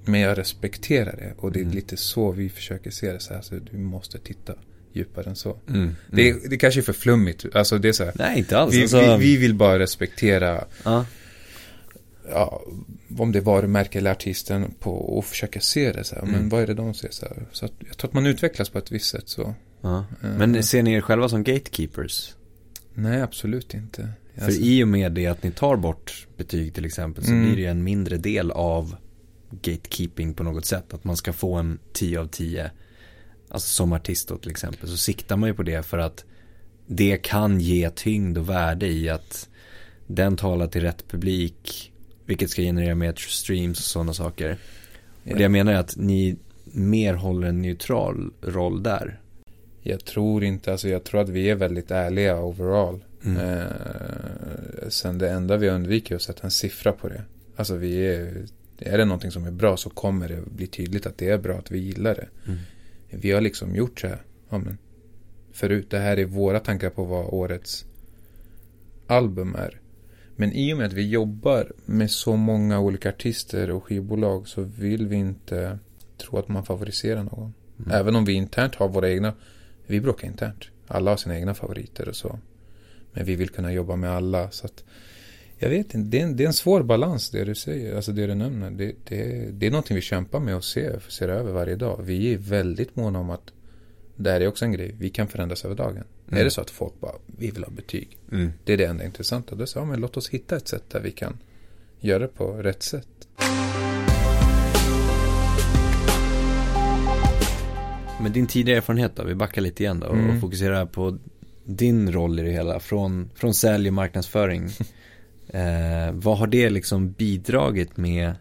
Men jag respekterar det och det är Mm. lite så vi försöker se det. Så här, så du måste titta djupare än så. Mm. Mm. Det, det kanske är för flummigt. Alltså det är så här, Nej, inte alls. vi, alltså, vi, vi vill bara respektera Ja. Ja, om det är varumärke eller artisten på och försöka se det så här. Men Mm. vad är det de ser så här? Så att, jag tror att man utvecklas på ett visst sätt så. ja. Eh, Men ser ni er själva som gatekeepers? Nej, absolut inte. För Alltså, i och med det att ni tar bort betyg till exempel så Mm. blir det ju en mindre del av gatekeeping på något sätt. Att man ska få en 10 av 10. Alltså som artist då till exempel så siktar man ju på det för att det kan ge tyngd och värde i att den talar till rätt publik. Vilket ska generera mer streams och sådana saker. ja. Och det jag menar är att ni mer håller en neutral roll där. Jag tror inte, alltså jag tror att vi är väldigt ärliga overall. Mm. Eh, sen det enda vi undviker är att sätta en siffra på det. Alltså vi är, är det någonting som är bra så kommer det bli tydligt att det är bra, att vi gillar det. Mm. Vi har liksom gjort så här, ja men, förut, det här är våra tankar på vad årets album är. Men i och med att vi jobbar med så många olika artister och skivbolag så vill vi inte tro att man favoriserar någon. Mm. Även om vi internt har våra egna, vi bråkar internt. Alla har sina egna favoriter och så. Men vi vill kunna jobba med alla så att jag vet inte, det är en, det är en svår balans det du säger, alltså det du nämner. Det, det, det är någonting vi kämpar med och ser, ser över varje dag. Vi är väldigt måna om att det här är också en grej, vi kan förändras över dagen. Mm. Är det så att folk bara, vi vill ha betyg. Mm. Det är det enda intressanta. Då sa men låt oss hitta ett sätt där vi kan göra det på rätt sätt. Men din tidigare erfarenhet då, vi backar lite igen då och Mm. fokuserar på din roll i det hela från, från sälj och marknadsföring. eh, vad har det liksom bidragit med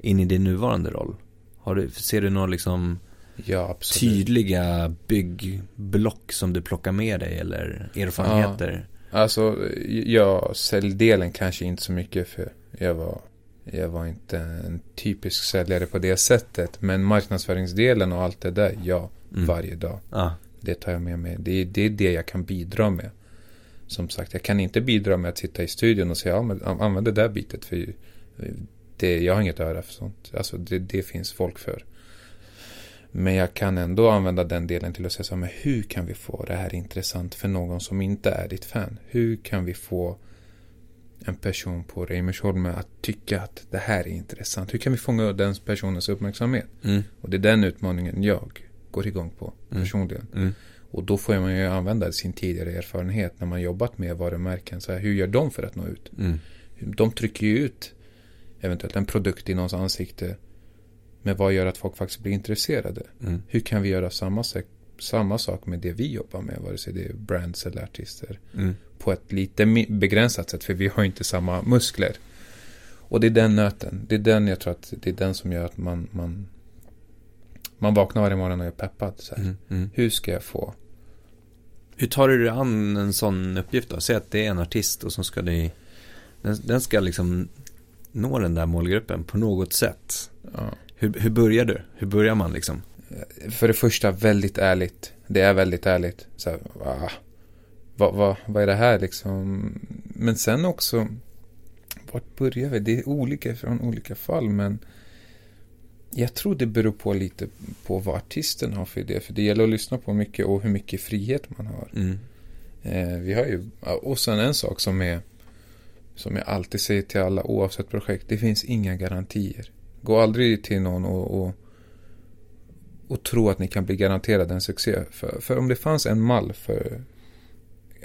in i din nuvarande roll? Har du, ser du några liksom Ja, tydliga byggblock som du plockar med dig eller erfarenheter? Alltså, jag säljdelen kanske inte så mycket för jag var Jag var inte en typisk säljare på det sättet. Men marknadsföringsdelen och allt det där, ja, Mm. varje dag. Ja. Det tar jag med mig. Det det är det jag kan bidra med. Som sagt, jag kan inte bidra med att sitta i studion och säga, ja använd det där bitet. För det, jag har inget öra för sånt. Alltså det, det finns folk för. Men jag kan ändå använda den delen till att säga så här, men hur kan vi få det här intressant för någon som inte är ditt fan? Hur kan vi få en person på Reimersholm att tycka att det här är intressant? Hur kan vi fånga den personens uppmärksamhet? Mm. Och det är den utmaningen jag går igång på Mm. personligen. Mm. Och då får man ju använda sin tidigare erfarenhet när man jobbat med varumärken. Så här, hur gör de för att nå ut? Mm. De trycker ju ut eventuellt en produkt i någons ansikte. Men vad gör att folk faktiskt blir intresserade? Mm. Hur kan vi göra samma, sak- samma sak med det vi jobbar med? Vare sig det är brands eller artister. Mm. På ett lite begränsat sätt. För vi har inte samma muskler. Och det är den nöten. Det är den jag tror att det är den som gör att man, man, man vaknar varje morgon och är peppad. Så. Mm. Mm. Hur ska jag få Hur tar du dig an en sån uppgift då? Säg att det är en artist och så ska ni den, den ska liksom nå den där målgruppen på något sätt. Ja. Hur, hur börjar du? Hur börjar man liksom? För det första, väldigt ärligt. Det är väldigt ärligt. Så här, va? Vad, vad, vad är det här liksom? Men sen också, vart börjar vi? Det är olika från olika fall, men jag tror det beror på lite på vad artisten har för idé. För det gäller att lyssna på mycket och hur mycket frihet man har. Mm. Eh, vi har ju, och sen en sak som är som jag alltid säger till alla oavsett projekt. Det finns inga garantier. Gå aldrig till någon och, och, och tro att ni kan bli garanterade en succé. För, för om det fanns en mall för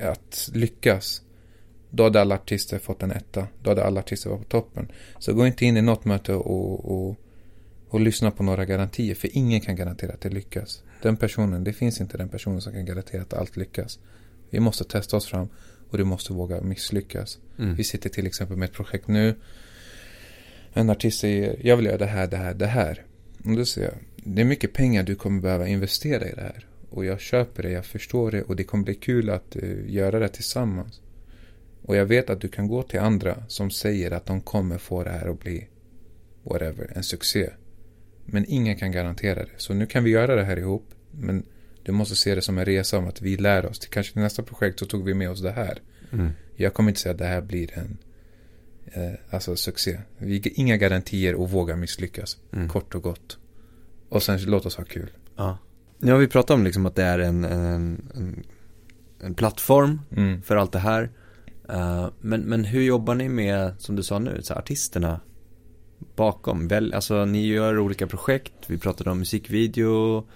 att lyckas. Då hade alla artister fått en etta. Då hade alla artister varit på toppen. Så gå inte in i något möte och, och, och lyssna på några garantier. För ingen kan garantera att det lyckas. Den personen, det finns inte den personen som kan garantera att allt lyckas. Vi måste testa oss fram och du måste våga misslyckas. Mm. Vi sitter till exempel med ett projekt nu. En artist säger, jag vill göra det här, det här, det här. Och då säger jag, det är mycket pengar du kommer behöva investera i det här. Och jag köper det, jag förstår det och det kommer bli kul att eh, göra det tillsammans. Och jag vet att du kan gå till andra som säger att de kommer få det här att bli whatever, en succé. Men ingen kan garantera det. Så nu kan vi göra det här ihop. Men du måste se det som en resa om att vi lär oss. Till kanske till nästa projekt så tog vi med oss det här. Mm. Jag kommer inte säga att det här blir en alltså succé. Inga garantier och våga misslyckas. Mm. Kort och gott. Och sen låt oss ha kul. Ja. Nu har vi pratat om liksom att det är en, en, en, en plattform Mm. för allt det här. Eh, men, men hur jobbar ni med, som du sa nu, så artisterna bakom? Väl, alltså ni gör olika projekt, vi pratade om musikvideo,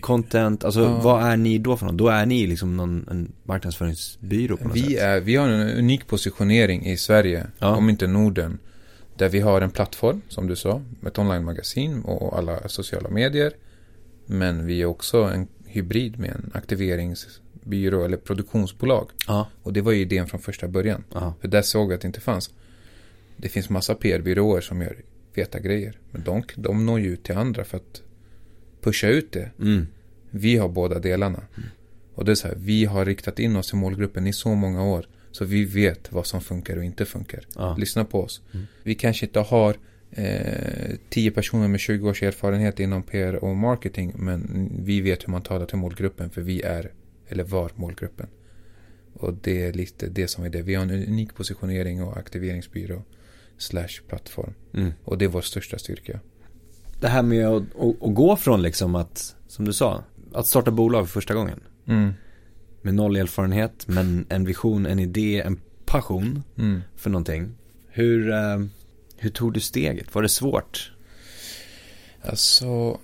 content, alltså Ja. vad är ni då för något? Då är ni liksom någon en marknadsföringsbyrå på något Vi, sätt? är, vi har en unik positionering i Sverige, Ja. om inte Norden. Där vi har en plattform, som du sa, med ett online-magasin och alla sociala medier. Men vi är också en hybrid med en aktiveringsbyrå eller produktionsbolag. Ja, Och det var ju idén från första början. ja, För där såg vi att det inte fanns. Det finns massa PR-byråer som gör feta grejer. Men de, de når ju ut till andra för att pusha ut det. mm, Vi har båda delarna. Och det är så här, vi har riktat in oss i målgruppen i så många år. Så vi vet vad som funkar och inte funkar. ja, Lyssna på oss. Mm. Vi kanske inte har eh, 10 personer med 20 års erfarenhet inom PR och marketing. Men vi vet hur man talar till målgruppen. För vi är, eller var målgruppen. Och det är lite det som är det. Vi har en unik positionering och aktiveringsbyrå. Slash plattform. mm. Och det är vår största styrka. Det här med att, att, att gå från liksom att, som du sa, att starta bolag för första gången. Mm. Med noll erfarenhet, men en vision, en idé, en passion Mm. för någonting. Hur, eh, hur tog du steget? Var det svårt? Alltså,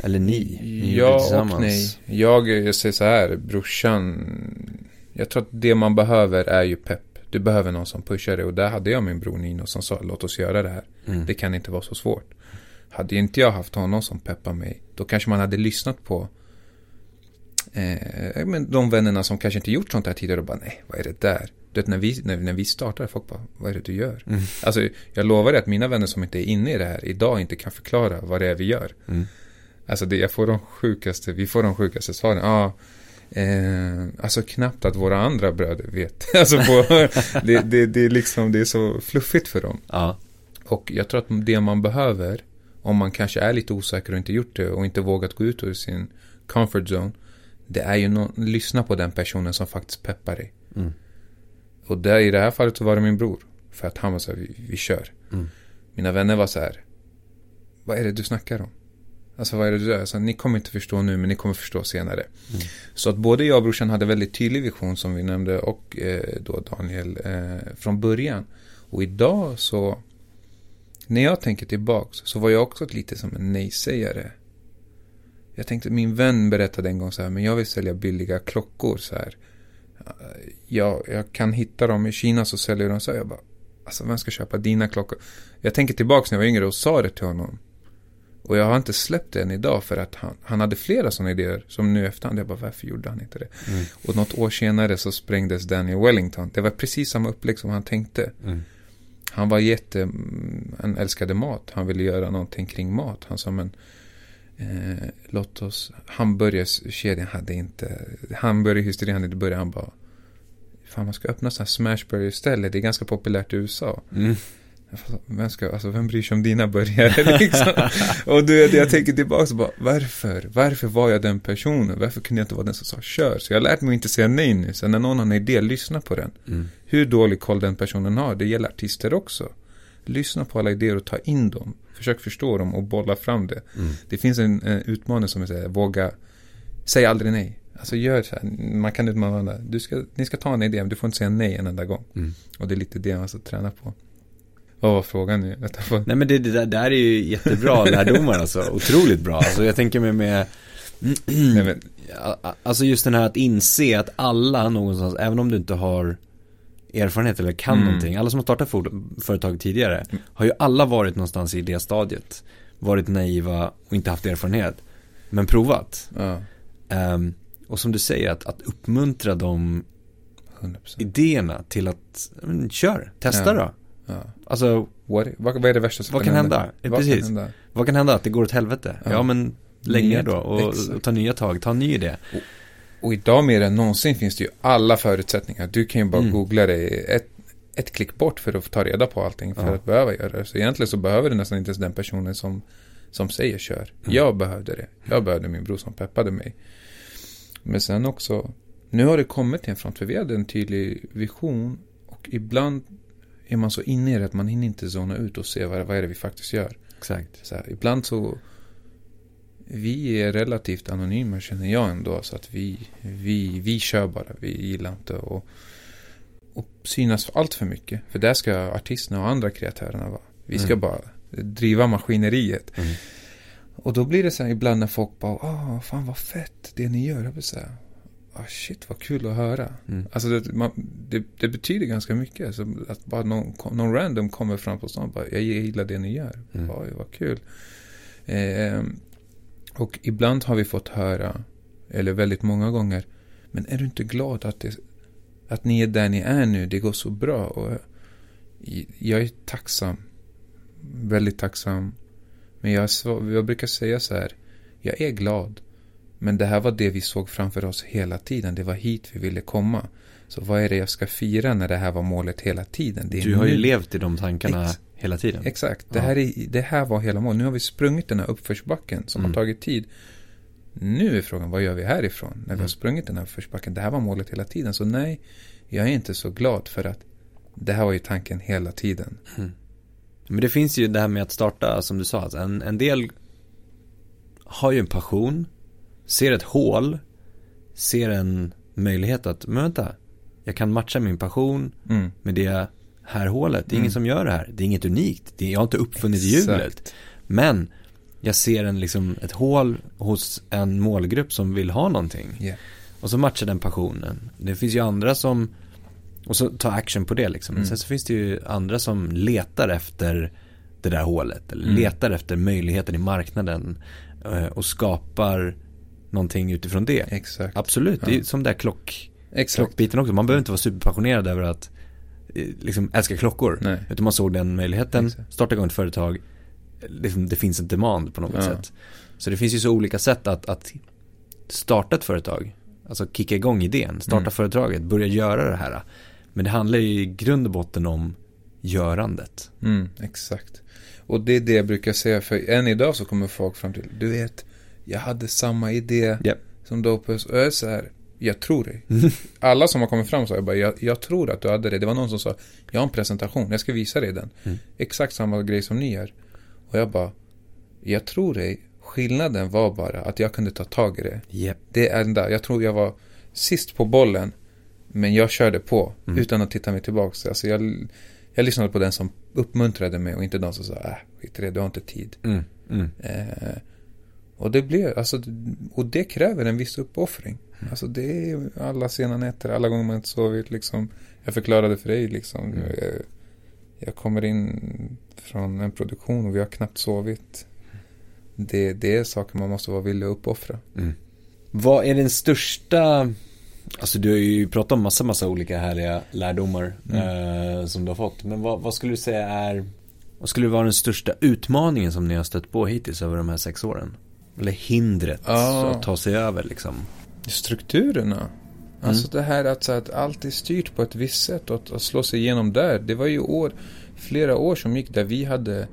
Eller ni? ni Ja och nej. Jag, jag säger så här, brorsan. Jag tror att det man behöver är ju pepp. Du behöver någon som pushar dig. Och där hade jag min bror Nino som sa, låt oss göra det här. Mm. Det kan inte vara så svårt. Hade inte jag haft honom som peppar mig, då kanske man hade lyssnat på eh, men de vännerna som kanske inte gjort sånt här tidigare och bara, nej, vad är det där? Du vet, när vi, när, när vi startade, folk bara, vad är det du gör? Mm. Alltså, jag lovar dig att mina vänner som inte är inne i det här idag inte kan förklara vad det är vi gör. Mm. Alltså det, jag får de sjukaste, vi får de sjukaste svaren. Ja, eh, alltså knappt att våra andra bröder vet. Alltså på, det, det, det är liksom, det är så fluffigt för dem. Ja, Och jag tror att det man behöver, om man kanske är lite osäker och inte gjort det och inte vågat gå ut ur sin comfort zone, det är ju någon, lyssna på den personen som faktiskt peppar dig. Mm. Och där, i det här fallet så var det min bror. För att han var så här, vi, vi kör. Mm. Mina vänner var så här, vad är det du snackar om? Alltså vad är det du gör? Alltså, ni kommer inte förstå nu men ni kommer förstå senare. Mm. Så att både jag och brorsan hade väldigt tydlig vision som vi nämnde och eh, då Daniel eh, från början. Och idag så, när jag tänker tillbaks så var jag också lite som en nej-sägare. Jag tänkte, min vän berättade en gång så här, men jag vill sälja billiga klockor så här. Jag, jag kan hitta dem i Kina så säljer de så här. Jag bara, alltså vem ska köpa dina klockor? Jag tänker tillbaks när jag var yngre och sa det till honom. Och jag har inte släppt det än idag för att han, han hade flera sådana idéer som nu efterhand. Jag bara, varför gjorde han inte det? Mm. Och något år senare så sprängdes Daniel Wellington. Det var precis samma upplägg som han tänkte. Mm. Han var jätte, mm, han älskade mat. Han ville göra någonting kring mat. Han sa men, eh, låt oss, hamburgerskedjan hade inte, hamburgerhysterin hade inte börjat. Han bara, fan man ska öppna sådana här smashburger istället. Det är ganska populärt i USA. Mm. Vem, ska, alltså, vem bryr sig om dina burgare liksom? och du vet, jag tänker tillbaka och bara, varför? Varför var jag den personen? Varför kunde jag inte vara den som sa kör? Så jag har lärt mig att inte säga nej nu. Så när någon har en idé, lyssna på den. Mm. Hur dålig koll den personen har, det gäller artister också. Lyssna på alla idéer och ta in dem. Försök förstå dem och bolla fram det. Mm. Det finns en, en utmaning som är våga, säg aldrig nej. Alltså gör så här, man kan utmana varandra. Du ska, ni ska ta en idé, men du får inte säga nej en enda gång. Mm. Och det är lite det man ska träna på. Vad var frågan nu? Nej men det, det där, där är ju jättebra lärdomar alltså, otroligt bra. Alltså jag tänker mig med, Nej, men, alltså just den här att inse att alla någonstans, även om du inte har erfarenhet eller kan Mm. någonting, alla som har startat företag tidigare, har ju alla varit någonstans i det stadiet. Varit naiva och inte haft erfarenhet, men provat. ja, Ehm, och som du säger, att, att uppmuntra de 100%. idéerna till att, men, kör, testa Ja. då. Ja. Alltså, What, vad, vad är det värsta som Vad kan hända? Ja, Vad precis. kan hända? vad kan hända? Att det går åt helvete? Ja, Ja. men länge Nya- då och, och ta nya tag, ta en ny idé. Och idag mer än någonsin finns det ju alla förutsättningar. Du kan ju bara Mm. googla det ett, ett klick bort för att ta reda på allting. För Ja. att behöva göra det. Så egentligen så behöver du nästan inte ens den personen som, som säger kör. Mm. Jag behövde det. Jag behövde min bror som peppade mig. Men sen också, nu har det kommit till en front. För vi hade en tydlig vision. Och ibland är man så inne i det att man hinner inte zona ut och se vad, vad är det vi faktiskt gör. Exakt. Så här, ibland så vi är relativt anonyma känner jag ändå. Så att vi, vi, vi kör bara. Vi gillar inte att och synas allt för mycket. För där ska artisterna och andra kreatörerna vara. Vi ska Mm. bara driva maskineriet. Mm. Och då blir det så här ibland när folk bara, ah, fan vad fett det ni gör. Jag blir så ah, shit vad kul att höra. Mm. Alltså det, man, det, det betyder ganska mycket. Så att bara någon, någon random kommer fram på stan och bara, jag gillar det ni gör. Mm. Oj, vad kul. Ehm, och ibland har vi fått höra, eller väldigt många gånger, men är du inte glad att, det, att ni är där ni är nu? Det går så bra. Och jag är tacksam. Väldigt tacksam. Men jag, jag brukar säga så här, jag är glad. Men det här var det vi såg framför oss hela tiden. Det var hit vi ville komma. Så vad är det jag ska fira när det här var målet hela tiden? Du har ju nu. levt i de tankarna Ex- hela tiden. Exakt. Det Ja. här, är, det här var hela målet. Nu har vi sprungit den här uppförsbacken som Mm. har tagit tid. Nu är frågan, vad gör vi härifrån? När vi Mm. har sprungit den här uppförsbacken. Det här var målet hela tiden. Så nej, jag är inte så glad för att det här var ju tanken hela tiden. Men det finns ju det här med att starta, som du sa, alltså en, en del har ju en passion, ser ett hål, ser en möjlighet att, men vänta, jag kan matcha min passion Mm. med det här hålet. Det är Mm. ingen som gör det här. Det är inget unikt. Det är, jag har inte uppfunnit hjulet. Men jag ser en, liksom, ett hål hos en målgrupp som vill ha någonting. Yeah. Och så matchar den passionen. Det finns ju andra som, och så tar action på det liksom. Mm. sen så finns det ju andra som letar efter det där hålet. Eller Mm. letar efter möjligheten i marknaden. eh, Och skapar någonting utifrån det. Exakt. Absolut, det är Ja. som där klock, Exakt. klockbiten också. Man behöver inte vara superpassionerad över att eh, liksom älska klockor. Nej. Utan man såg den möjligheten, Exakt. starta igång ett företag. Liksom, det finns en demand på något Ja. sätt. Så det finns ju så olika sätt att, att starta ett företag. Alltså kicka igång idén, starta Mm. företaget, börja göra det här. Men det handlar ju i grund och botten om görandet. Mm, exakt. Och det är det jag brukar säga, för än idag så kommer folk fram till, du vet, jag hade samma idé Japp. som Dopus. Och jag är så här, jag tror dig. Alla som har kommit fram sa, jag bara, jag, jag tror att du hade det. Det var någon som sa, jag har en presentation, jag ska visa dig den. Mm. Exakt samma grej som ni gör. Och jag bara, jag tror dig. Skillnaden var bara att jag kunde ta tag i det. Japp. Det enda. Jag tror jag var sist på bollen. Men jag körde på Mm. utan att titta mig tillbaka. Alltså jag, jag lyssnade på den som uppmuntrade mig och inte de som sa äh, skit i det, du har inte tid. Mm. Mm. Eh, och det blev, alltså, och det kräver en viss uppoffring. Mm. Alltså det är alla sena nätter, alla gånger man inte sovit liksom. Jag förklarade för dig liksom. Mm. Jag, jag kommer in från en produktion och vi har knappt sovit. Det, det är saker man måste vara villig att uppoffra. Mm. Vad är den största, alltså du har ju pratat om massa, massa olika härliga lärdomar eh, som du har fått. Men vad, vad skulle du säga är, vad skulle vara den största utmaningen som ni har stött på hittills över de här sex åren? Eller hindret Ja. att ta sig över liksom? Strukturerna. Alltså det här att, så att allt är styrt på ett visst sätt och att, att slå sig igenom där. Det var ju år, flera år som gick där vi hade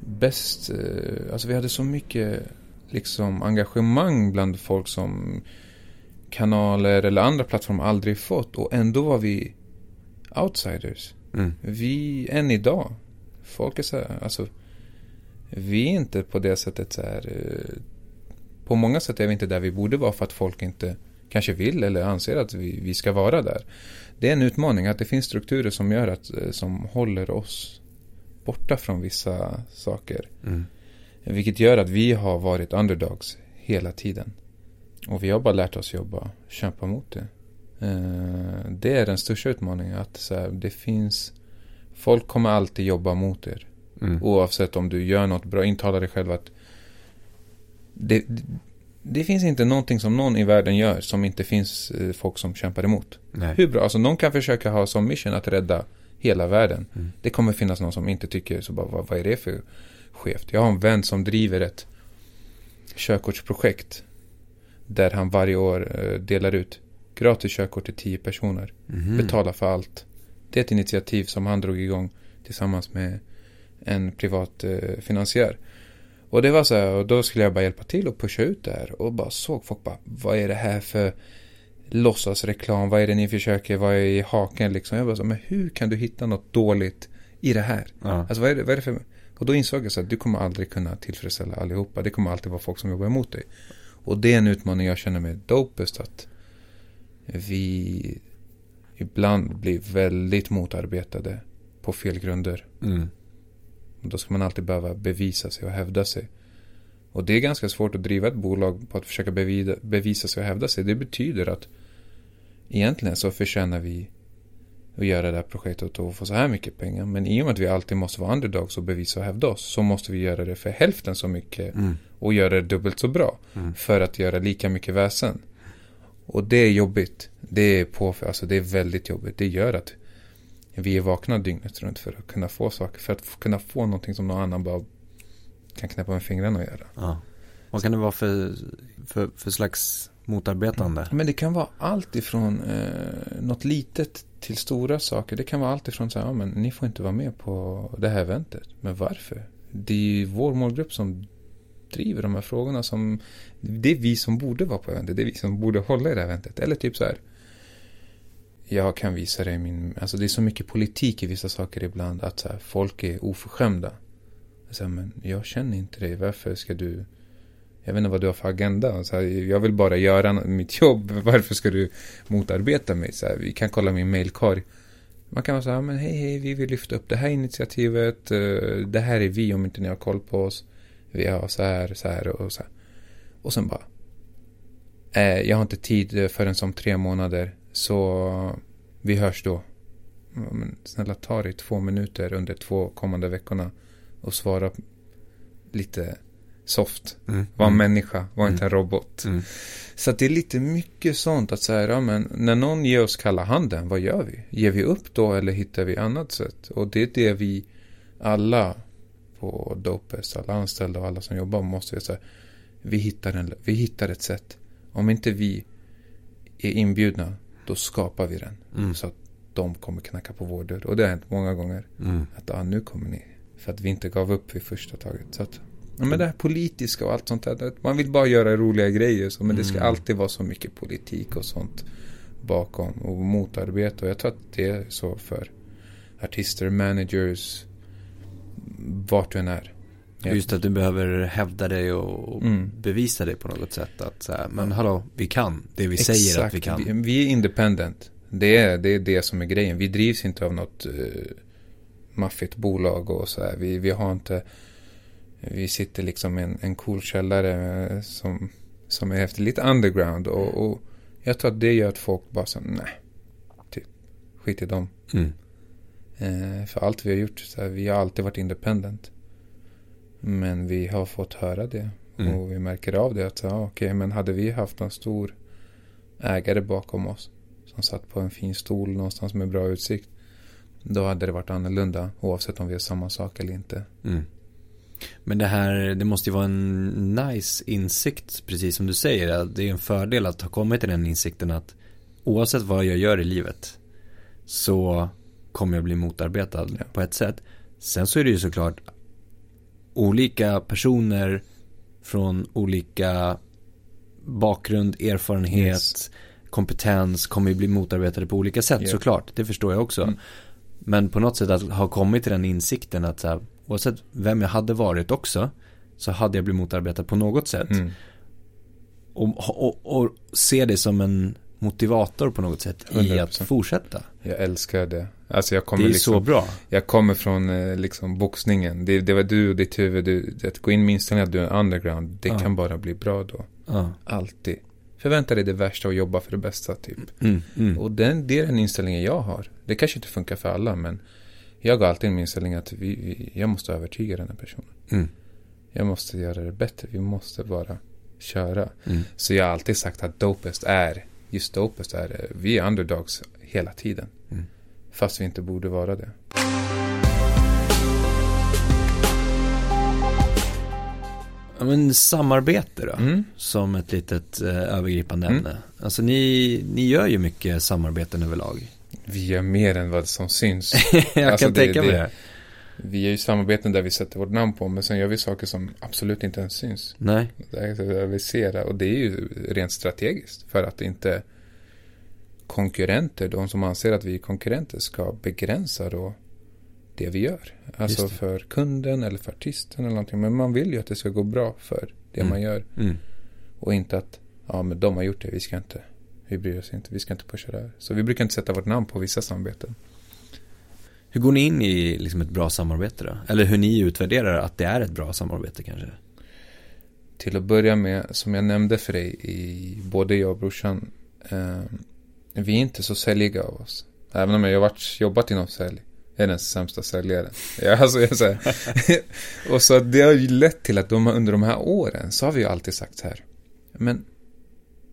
bäst, eh, alltså vi hade så mycket liksom engagemang bland folk som kanaler eller andra plattformar aldrig fått och ändå var vi outsiders. Mm. Vi, än idag, folk är så här, alltså vi är inte på det sättet så här eh, på många sätt är vi inte där vi borde vara för att folk inte kanske vill eller anser att vi, vi ska vara där. Det är en utmaning att det finns strukturer som gör att, eh, som håller oss borta från vissa saker. Mm. Vilket gör att vi har varit underdogs hela tiden. Och vi har bara lärt oss jobba, kämpa mot det. Eh, Det är den största utmaningen. Att så här, det finns Folk kommer alltid jobba mot er. Mm. Oavsett om du gör något bra. Intala dig själv att det, det, finns inte någonting som någon i världen gör som inte finns eh, folk som kämpar emot. Nej. Hur bra? Alltså någon kan försöka ha som mission att rädda hela världen. Mm. Det kommer finnas någon som inte tycker så bara, vad, vad är det för skevt? Jag har en vän som driver ett körkortsprojekt. Där han varje år eh, delar ut gratis körkort till tio personer. Mhm. Betala för allt. Det är ett initiativ som han drog igång tillsammans med en privat eh, finansiär. Och det var så här, och då skulle jag bara hjälpa till och pusha ut det här. Och bara såg folk bara, vad är det här för låtsasreklam? Vad är det ni försöker, vad är i haken liksom? Jag bara så, men hur kan du hitta något dåligt i det här? Ja. Alltså vad är det, vad är det för... Och då insåg jag så att du kommer aldrig kunna tillfredsställa allihopa. Det kommer alltid vara folk som jobbar emot dig. Och det är en utmaning jag känner med Dopest att vi ibland blir väldigt motarbetade på fel grunder. Mm. Då ska man alltid behöva bevisa sig och hävda sig. Och det är ganska svårt att driva ett bolag på att försöka bevida, bevisa sig och hävda sig. Det betyder att egentligen så förtjänar vi att göra det här projektet och få så här mycket pengar. Men i och med att vi alltid måste vara underdogs och bevisa och hävda oss så måste vi göra det för hälften så mycket Mm. och göra det dubbelt så bra. Mm. För att göra lika mycket väsen. Och det är jobbigt. Det är, på, alltså det är väldigt jobbigt. Det gör att vi är vakna dygnet runt för att kunna få saker. För att kunna få någonting som någon annan bara kan knäppa med fingrarna och göra. Ja. Vad kan det vara för, för, för slags motarbetande? Men det kan vara allt ifrån eh, något litet till stora saker. Det kan vara allt ifrån så här, ja, men ni får inte vara med på det här eventet. Men varför? Det är ju vår målgrupp som driver de här frågorna som det är vi som borde vara på eventet. Det är vi som borde hålla i det här eventet. Eller typ så här. Jag kan visa dig min, alltså det är så mycket politik i vissa saker ibland att så här, folk är oförskämda. Så här, men jag känner inte dig, varför ska du jag vet inte vad du har för agenda. Så här, jag vill bara göra mitt jobb. Varför ska du motarbeta mig? Så här, vi kan kolla min mailkorg. Man kan vara så här, men hej, hej, vi vill lyfta upp det här initiativet. Eh, det här är vi om inte ni har koll på oss. Vi har så här, så här och så här. Och sen bara. Eh, jag har inte tid förrän som tre månader. Så vi hörs då. Men snälla ta dig två minuter under två kommande veckorna. Och svara lite soft. Mm. Var en Mm. människa, var inte en robot. Mm. Så det är lite mycket sånt att säga, ja, men när någon ger oss kalla handen, vad gör vi? Ger vi upp då eller hittar vi annat sätt? Och det är det vi alla på Dopest, alla anställda och alla som jobbar måste säga, vi hittar, en, vi hittar ett sätt. Om inte vi är inbjudna, då skapar vi den. Mm. Så att de kommer knacka på vår dörr. Och det har hänt många gånger. Mm. Att ah, nu kommer ni. För att vi inte gav upp vid första taget. Så att, ja, men det här politiska och allt sånt där. Man vill bara göra roliga grejer. Så, men det ska Mm. alltid vara så mycket politik och sånt bakom. Och motarbete. Och jag tror att det är så för artister, managers, vart du än är. Just att du behöver hävda dig och Mm. bevisa dig på något sätt. Att så här, men hallå, vi kan. Det vi säger att vi kan. Vi, vi är independent. Det är, det är det som är grejen. Vi drivs inte av något uh, maffigt bolag och så här. Vi, vi har inte... Vi sitter liksom i en, en cool källare eh, som, som är efter lite underground. Och, och jag tror att det gör att folk bara så nej. Typ, skit i dem. Mm. Eh, för allt vi har gjort, så här, vi har alltid varit independent. Men vi har fått höra det. Mm. Och vi märker av det. att ja, Okej, men hade vi haft en stor ägare bakom oss. Som satt på en fin stol någonstans med bra utsikt. Då hade det varit annorlunda. Oavsett om vi gör samma sak eller inte. Mm. Men det här, det måste ju vara en nice insikt, precis som du säger. Att det är en fördel att ha kommit till den insikten att oavsett vad jag gör i livet så kommer jag bli motarbetad Ja. på ett sätt. Sen så är det ju såklart olika personer från olika bakgrund, erfarenhet, Yes. kompetens kommer ju bli motarbetade på olika sätt Ja. såklart. Det förstår jag också. Mm. Men på något sätt att ha kommit till den insikten att så här, oavsett vem jag hade varit också så hade jag blivit motarbetad på något sätt. Mm. Och, och, och se det som en motivator på något sätt i att 100%. fortsätta. Jag älskar det. Alltså jag kommer Det är liksom, så bra. Jag kommer från eh, liksom boxningen. Det, det var du och ditt huvud. Du, att gå in med inställningen att du är underground. Det Ja. kan bara bli bra då. Ja. Alltid. Förvänta dig det värsta och jobba för det bästa typ. Mm, mm. Och den, det är den inställningen jag har. Det kanske inte funkar för alla men jag har alltid min inställning att vi, vi, jag måste övertyga den här personen. Mm. Jag måste göra det bättre. Vi måste bara köra. Mm. Så jag har alltid sagt att dopest är, just dopest är, eh, vi är underdogs hela tiden. Fast vi inte borde vara det. Ja, men samarbete då? Mm. Som ett litet eh, övergripande Mm. ämne. Alltså ni, ni gör ju mycket samarbeten överlag. Vi gör mer än vad som syns. jag Alltså, kan det- tänka mig det- det. Vi gör ju samarbeten där vi sätter vårt namn på, men sen gör vi saker som absolut inte ens syns. Nej. Där vi ser det, och det är ju rent strategiskt. För att inte konkurrenter, de som anser att vi är konkurrenter, ska begränsa då det vi gör. Alltså för kunden eller för artisten eller någonting. Men man vill ju att det ska gå bra för det Mm. man gör. Mm. Och inte att, ja men de har gjort det, vi ska inte, vi bryr oss inte, vi ska inte pusha det här. Så vi brukar inte sätta vårt namn på vissa samarbeten. Hur går ni in i liksom ett bra samarbete då? Eller hur ni utvärderar att det är ett bra samarbete kanske? Till att börja med, som jag nämnde för dig, i både jag och brorsan, eh, vi är inte så säljiga av oss. Även om jag har varit, jobbat inom sälj. Jag är den sämsta säljaren. Ja, alltså, jag säger. och så det har ju lett till att de, under de här åren så har vi ju alltid sagt så här. Men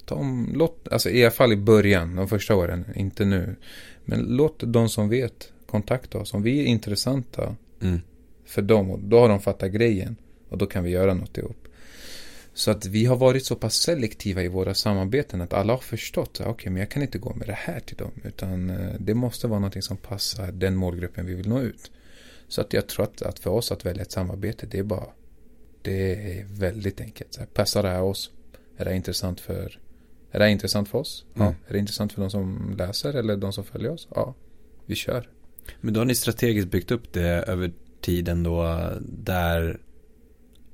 de, låt, alltså i alla fall i början, de första åren, inte nu. Men låt de som vet kontakta oss. Om vi är intressanta Mm. för dem och då har de fattat grejen och då kan vi göra något ihop. Så att vi har varit så pass selektiva i våra samarbeten att alla har förstått att okej, men jag kan inte gå med det här till dem utan eh, det måste vara någonting som passar den målgruppen vi vill nå ut. Så att jag tror att, att för oss att välja ett samarbete det är bara det är väldigt enkelt. Så här, passar det här oss? Är det intressant för är det intressant för oss? Ja. Mm. Är det intressant för de som läser eller de som följer oss? Ja, vi kör. Men då har ni strategiskt byggt upp det över tiden då där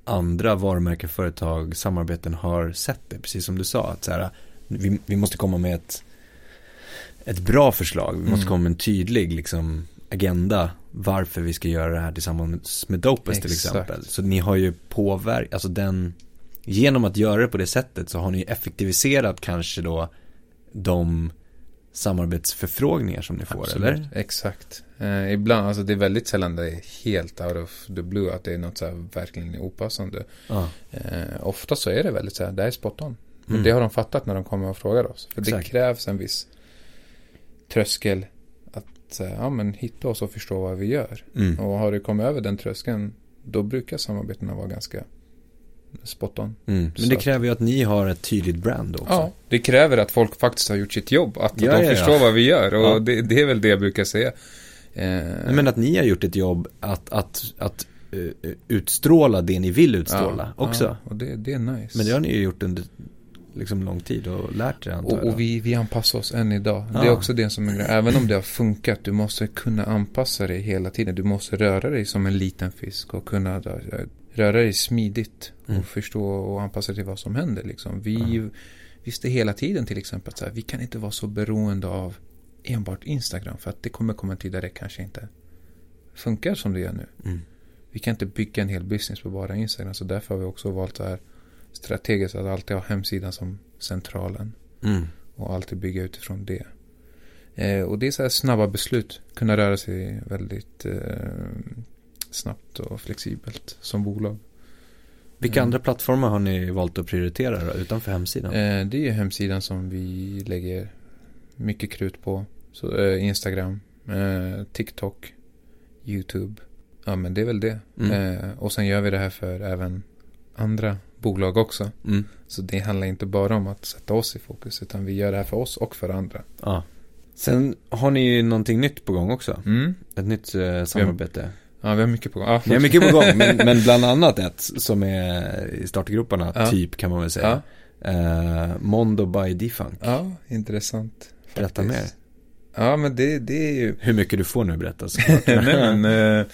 andra varumärkesföretag, samarbeten har sett det, precis som du sa. Att så här, vi, vi måste komma med ett, ett bra förslag, vi måste Mm. komma med en tydlig liksom, agenda varför vi ska göra det här tillsammans med Dopest till exempel. Så ni har ju påverkat, alltså den, genom att göra det på det sättet så har ni effektiviserat kanske då de samarbetsförfrågningar som ni får, Absolut, eller? Exakt. Eh, ibland, alltså det är väldigt sällan det är helt out of the blue att det är något så här verkligen opassande. Ja. Eh, ofta så är det väldigt så här, det är spot on. Men Mm. det har de fattat när de kommer och frågar oss. För Exakt. det krävs en viss tröskel att här, ja, men hitta oss och förstå vad vi gör. Mm. Och har du kommit över den tröskeln, då brukar samarbetena vara ganska spot on. Mm. Men det kräver ju att ni har ett tydligt brand också. Ja, det kräver att folk faktiskt har gjort sitt jobb. Att Ja, de ja, ja. förstår vad vi gör. Och Ja. det, det är väl det jag brukar säga. Eh, Men att ni har gjort ett jobb att, att, att eh, utstråla det ni vill utstråla också. Ja, och det, det är nice. Men det har ni ju gjort under liksom lång tid och lärt er antar och, och vi, vi anpassar oss än idag. Det är Ja. också det som är grejen. Även om det har funkat, du måste kunna anpassa dig hela tiden. Du måste röra dig som en liten fisk och kunna eh, röra dig smidigt. Mm. Och förstå och anpassa till vad som händer. Liksom. Vi visste hela tiden till exempel att så här, vi kan inte vara så beroende av enbart Instagram. För att det kommer komma en tid där det kanske inte funkar som det gör nu. Mm. Vi kan inte bygga en hel business på bara Instagram. Så därför har vi också valt så här strategiskt att alltid ha hemsidan som centralen. Mm. Och alltid bygga utifrån det. Eh, och det är så här snabba beslut. Kunna röra sig väldigt eh, snabbt och flexibelt som bolag. Vilka Mm. andra plattformar har ni valt att prioritera då, utanför hemsidan? Eh, det är hemsidan som vi lägger mycket krut på. Så, eh, Instagram, eh, TikTok, YouTube. Ja men det är väl det. Mm. Eh, och sen gör vi det här för även andra bolag också. Mm. Så det handlar inte bara om att sätta oss i fokus. Utan vi gör det här för oss och för andra. Ja. Sen har ni ju någonting nytt på gång också. Mm. Ett nytt samarbete. Ja, vi har mycket på gång. Ja, Ni har mycket på gång, men, men bland annat ett som är i startgroparna, Ja. typ kan man väl säga. Eh, Mondo by Defunk. Ja, intressant. Berätta mer. Ja, men det, det är ju... Hur mycket du får nu berätta såklart. Nej, men, eh,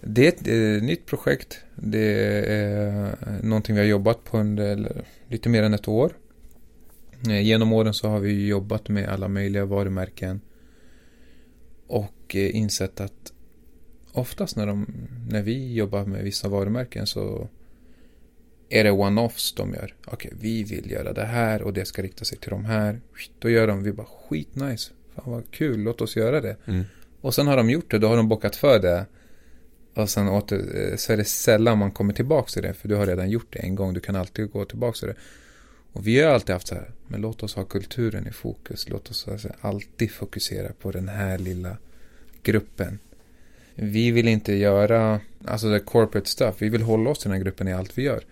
det är ett eh, nytt projekt. Det är eh, någonting vi har jobbat på under lite mer än ett år. Eh, genom åren så har vi jobbat med alla möjliga varumärken. Och eh, insett att oftast när, de, när vi jobbar med vissa varumärken så är det one-offs de gör. Okej, vi vill göra det här och det ska rikta sig till de här. Då gör de, vi bara skitnice. Fan vad kul, låt oss göra det. Mm. Och sen har de gjort det, då har de bockat för det. Och sen åter, eh, så är det sällan man kommer tillbaka till det. För du har redan gjort det en gång, du kan alltid gå tillbaka till det. Och vi har alltid haft så här, men låt oss ha kulturen i fokus. Låt oss alltså alltid fokusera på den här lilla gruppen. Vi vill inte göra, alltså det corporate stuff. Vi vill hålla oss till den här gruppen i allt vi gör.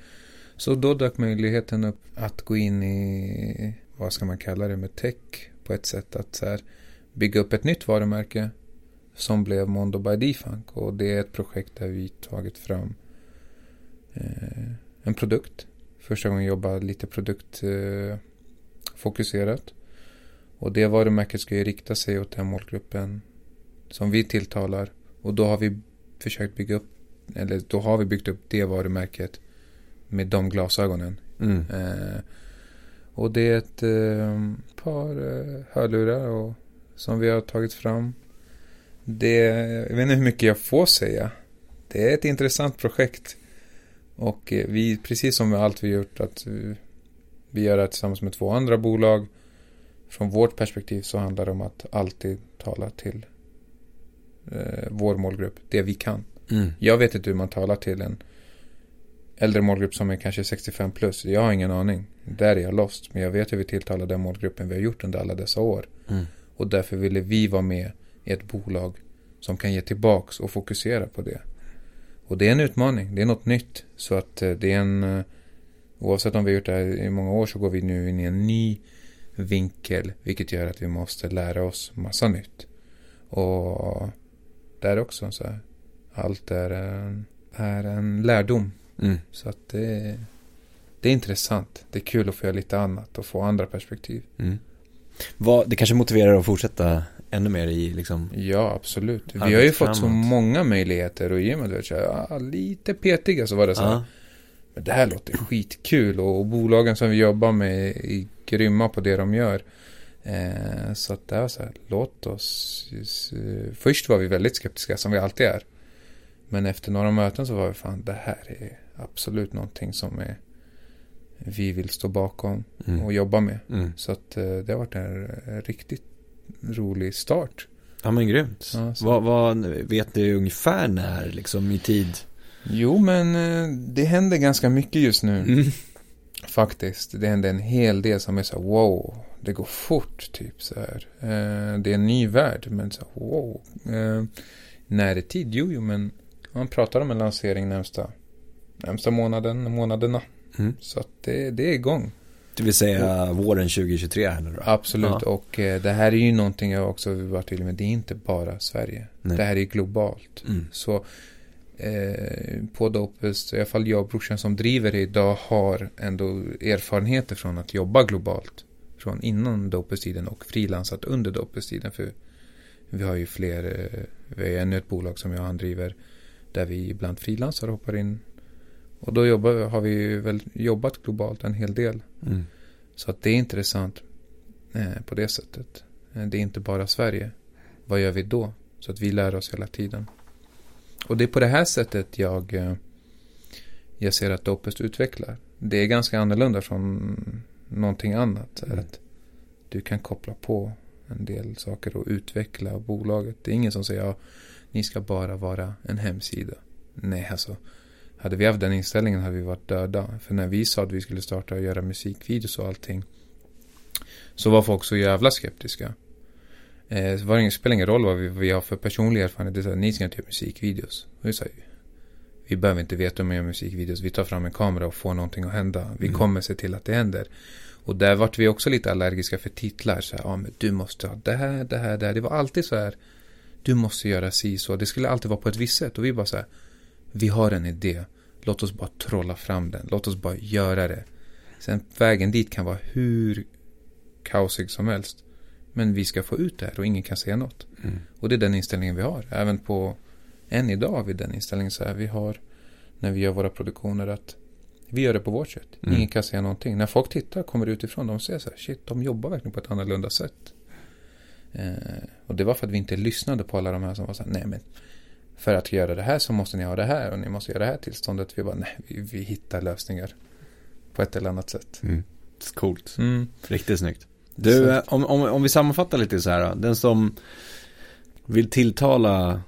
Så då dök möjligheten upp att gå in i, vad ska man kalla det, med tech på ett sätt att så här, bygga upp ett nytt varumärke som blev Mondo by Defunk och det är ett projekt där vi tagit fram eh, en produkt. Första gången jobbade lite produktfokuserat. Eh, och det varumärket ska ju rikta sig åt den målgruppen som vi tilltalar och då har vi försökt bygga upp eller då har vi byggt upp det varumärket med de glasögonen Mm. Eh, och det är ett eh, par eh, hörlurar och, som vi har tagit fram. Det, jag vet inte hur mycket jag får säga. Det är ett intressant projekt. Och eh, vi, precis som med allt vi gjort, att vi, vi gör det tillsammans med två andra bolag. Från vårt perspektiv så handlar det om att alltid tala till eh, vår målgrupp, det vi kan. Mm. Jag vet inte hur man talar till en äldre målgrupp som är kanske 65 plus. Jag har ingen aning. Där är jag lost. Men jag vet hur vi tilltalar den målgruppen vi har gjort under alla dessa år. Mm. Och därför ville vi vara med i ett bolag som kan ge tillbaks och fokusera på det. Och det är en utmaning. Det är något nytt. Så att eh, det är en... eh, Oavsett om vi har gjort det här i många år så går vi nu in i en ny vinkel. Vilket gör att vi måste lära oss massa nytt. Och där också så här. Allt är en, är en lärdom. Mm. Så att det, det är intressant. Det är kul att få göra lite annat och få andra perspektiv. Mm. Vad, det kanske motiverar att fortsätta ännu mer i liksom Ja, absolut. Vi har ju fått så framåt. många möjligheter och i och med att ah, lite petiga så var det så här. Ja. Men det här låter skitkul och, och bolagen som vi jobbar med är grymma på det de gör. Eh, så att det var så här, låt oss... eh, Först var vi väldigt skeptiska som vi alltid är. Men efter några möten så var vi fan, det här är absolut någonting som är vi vill stå bakom Mm. och jobba med. Mm. Så att eh, det har varit en riktigt rolig start. Ja men grymt. Ja, vad, vad, vet du ungefär när liksom i tid? Jo, men det händer ganska mycket just nu. Mm. Faktiskt. Det händer en hel del som är så här, wow, det går fort, typ så här. Eh, det är en ny värld, men så wow. Eh, när är tid? Jo, jo, men man pratar om en lansering närmsta närmsta månaden, månaderna. Mm. Så att det, det är igång. Det vill säga våren 2023 här nu då? Absolut, Ja. och eh, det här är ju någonting jag också vill vara tydlig med. Det är inte bara Sverige. Nej. Det här är globalt. Mm. Så eh, på Dopest, i alla fall jag och brorsan som driver det idag har ändå erfarenheter från att jobba globalt. Från innan Dopest-tiden och frilansat under Dopest-tiden. För vi har ju fler, eh, vi har ännu ett bolag som jag och han driver. Där vi ibland frilansar och hoppar in. Och då jobbar, har vi ju väl jobbat globalt en hel del. Mm. Så att det är intressant eh, på det sättet. Eh, det är inte bara Sverige. Vad gör vi då? Så att vi lär oss hela tiden. Och det är på det här sättet jag, eh, jag ser att Dopest utvecklar. Det är ganska annorlunda från någonting annat. Mm. Att du kan koppla på en del saker och utveckla bolaget. Det är ingen som säger ja, ni ska bara vara en hemsida. Nej, alltså. Hade vi haft den inställningen hade vi varit döda. För när vi sa att vi skulle starta och göra musikvideos och allting. Så var folk så jävla skeptiska. Eh, så var det ingen, spelar ingen roll vad vi, vad vi har för personlig erfarenhet. Det är så här, ni ska inte göra musikvideos. Och vi säger vi behöver inte veta om jag gör musikvideos. Vi tar fram en kamera och får någonting att hända. Vi Mm. kommer se till att det händer. Och där vart vi också lite allergiska för titlar. Så här, ja, men du måste ha det här, det här, det här. Det var alltid så här. Du måste göra si så. Det skulle alltid vara på ett visst sätt. Och vi bara så här. Vi har en idé. Låt oss bara trolla fram den. Låt oss bara göra det. Sen vägen dit kan vara hur kaosig som helst. Men vi ska få ut det här och ingen kan säga något. Mm. Och det är den inställningen vi har. Även på, än idag har vi den inställningen så här. Vi har, när vi gör våra produktioner att vi gör det på vårt sätt. Mm. Ingen kan säga någonting. När folk tittar, kommer utifrån, de säger så här, shit, de jobbar verkligen på ett annorlunda sätt. Eh, och det var för att vi inte lyssnade på alla de här som var så här, nej men för att göra det här så måste ni ha det här och ni måste göra det här tillståndet. Vi bara, nej, vi, vi hittar lösningar på ett eller annat sätt. Mm. Det är coolt. Mm. Riktigt snyggt. Du, eh, om, om, om vi sammanfattar lite så här då. Den som vill tilltala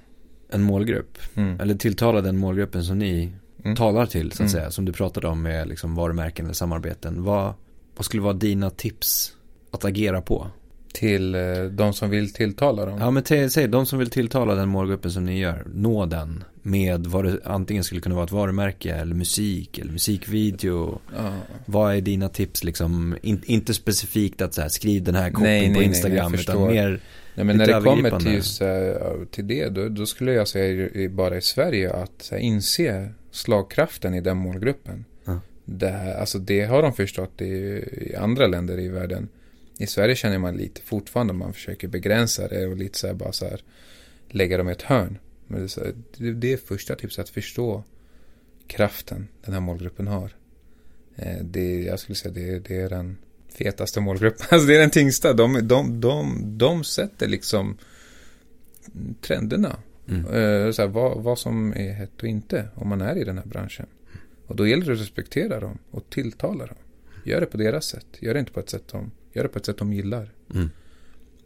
en målgrupp, Mm. eller tilltala den målgruppen som ni Mm. talar till, så att Mm. säga, som du pratade om med liksom varumärken eller samarbeten. Vad, vad skulle vara dina tips att agera på? Till eh, de som vill tilltala dem. Ja men säg, de som vill tilltala den målgruppen som ni gör, nå den med vad det antingen skulle kunna vara ett varumärke eller musik eller musikvideo. Ja. Vad är dina tips liksom? In, inte specifikt att så här, skriv den här koppen Nej, på Instagram utan mer Nej, men när det kommer till, just, till det, då, då skulle jag säga bara i Sverige att inse slagkraften i den målgruppen. Ja. Det, alltså, det har de förstått i, i andra länder i världen. I Sverige känner man lite fortfarande man försöker begränsa det och lite så här, bara så här lägga dem i ett hörn. Men det, är så här, det, det är första tipset, att förstå kraften den här målgruppen har. Eh, det, jag skulle säga det, det är den fetaste målgruppen. Alltså det är den tyngsta. De, de, de, de sätter liksom trenderna. mm. Eh, så här, vad, vad som är hett och inte om man är i den här branschen. Och då gäller det att respektera dem och tilltala dem. Gör det på deras sätt. Gör det inte på ett sätt de, gör det på ett sätt de gillar. Mm.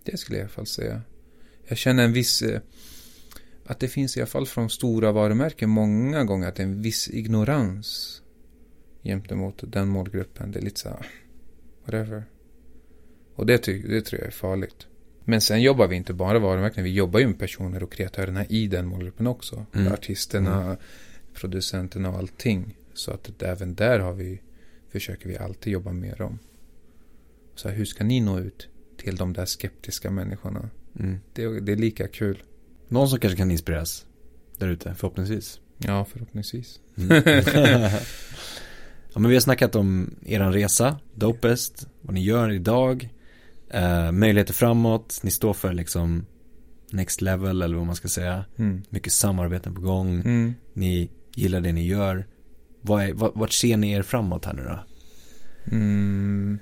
Det skulle jag i alla fall säga. Jag känner en viss... Eh, att det finns i alla fall från stora varumärken många gånger att det är en viss ignorans gentemot den målgruppen. Det är lite så här, whatever. Och det, det tror jag är farligt. Men sen jobbar vi inte bara varumärken, vi jobbar ju med personer och kreatörerna i den målgruppen också. Mm. Artisterna, producenterna och allting. Så att även där har vi, försöker vi alltid jobba mer om. Så här, hur ska ni nå ut till de där skeptiska människorna? Mm. Det, det är lika kul. Någon som kanske kan inspireras där ute, förhoppningsvis. Ja, förhoppningsvis. Ja men vi har snackat om eran resa, Dopest, vad ni gör idag, eh, möjligheter framåt, ni står för liksom next level eller vad man ska säga. Mm. Mycket samarbeten på gång, Mm. ni gillar det ni gör. Vad är, vart, vart ser ni er framåt här nu då? Mm.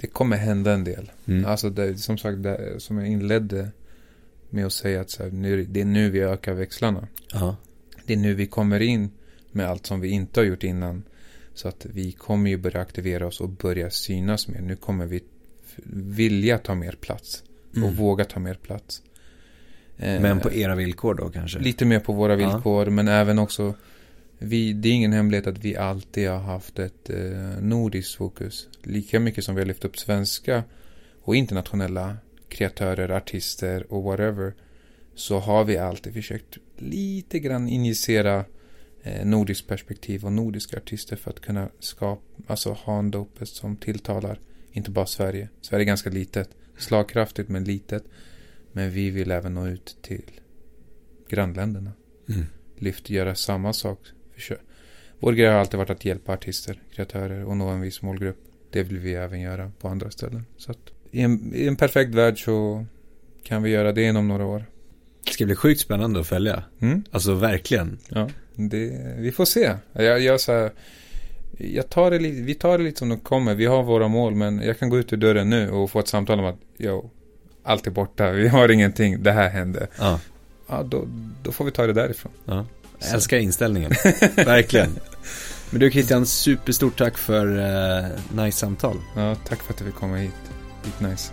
Det kommer hända en del. Mm. Alltså det, som sagt, det, som jag inledde med att säga att här, nu, det är nu vi ökar växlarna. Ja. Det är nu vi kommer in med allt som vi inte har gjort innan. Så att vi kommer ju börja aktivera oss och börja synas mer. Nu kommer vi vilja ta mer plats. Och Mm. våga ta mer plats. Eh, Men på era villkor då kanske? Lite mer på våra Ja. villkor, men även också vi, det är ingen hemlighet att vi alltid har haft ett eh, nordiskt fokus. Lika mycket som vi har lyft upp svenska och internationella kreatörer, artister och whatever. Så har vi alltid försökt lite grann injicera nordiskt perspektiv och nordiska artister för att kunna skapa, alltså ha en dopest som tilltalar inte bara Sverige. Sverige är ganska litet, slagkraftigt men litet. Men vi vill även nå ut till grannländerna. Mm. Lyft, göra samma sak. Försök. Vår grej har alltid varit att hjälpa artister, kreatörer och nå en viss målgrupp. Det vill vi även göra på andra ställen. Så att i en, i en perfekt värld så kan vi göra det inom några år. Det ska bli sjukt spännande att följa. Mm? Alltså verkligen. Ja, det, vi får se. Jag, jag, så här, jag tar det, vi tar det lite som det kommer. Vi har våra mål, men jag kan gå ut ur dörren nu och få ett samtal om att yo, allt är borta. Vi har ingenting. Det här hände. Ja. Ja, då, då får vi ta det därifrån. ja. Jag älskar inställningen. verkligen. Men du Christian, superstort tack för uh, nice samtal. Ja, tack för att jag fick komma hit. Lite nice.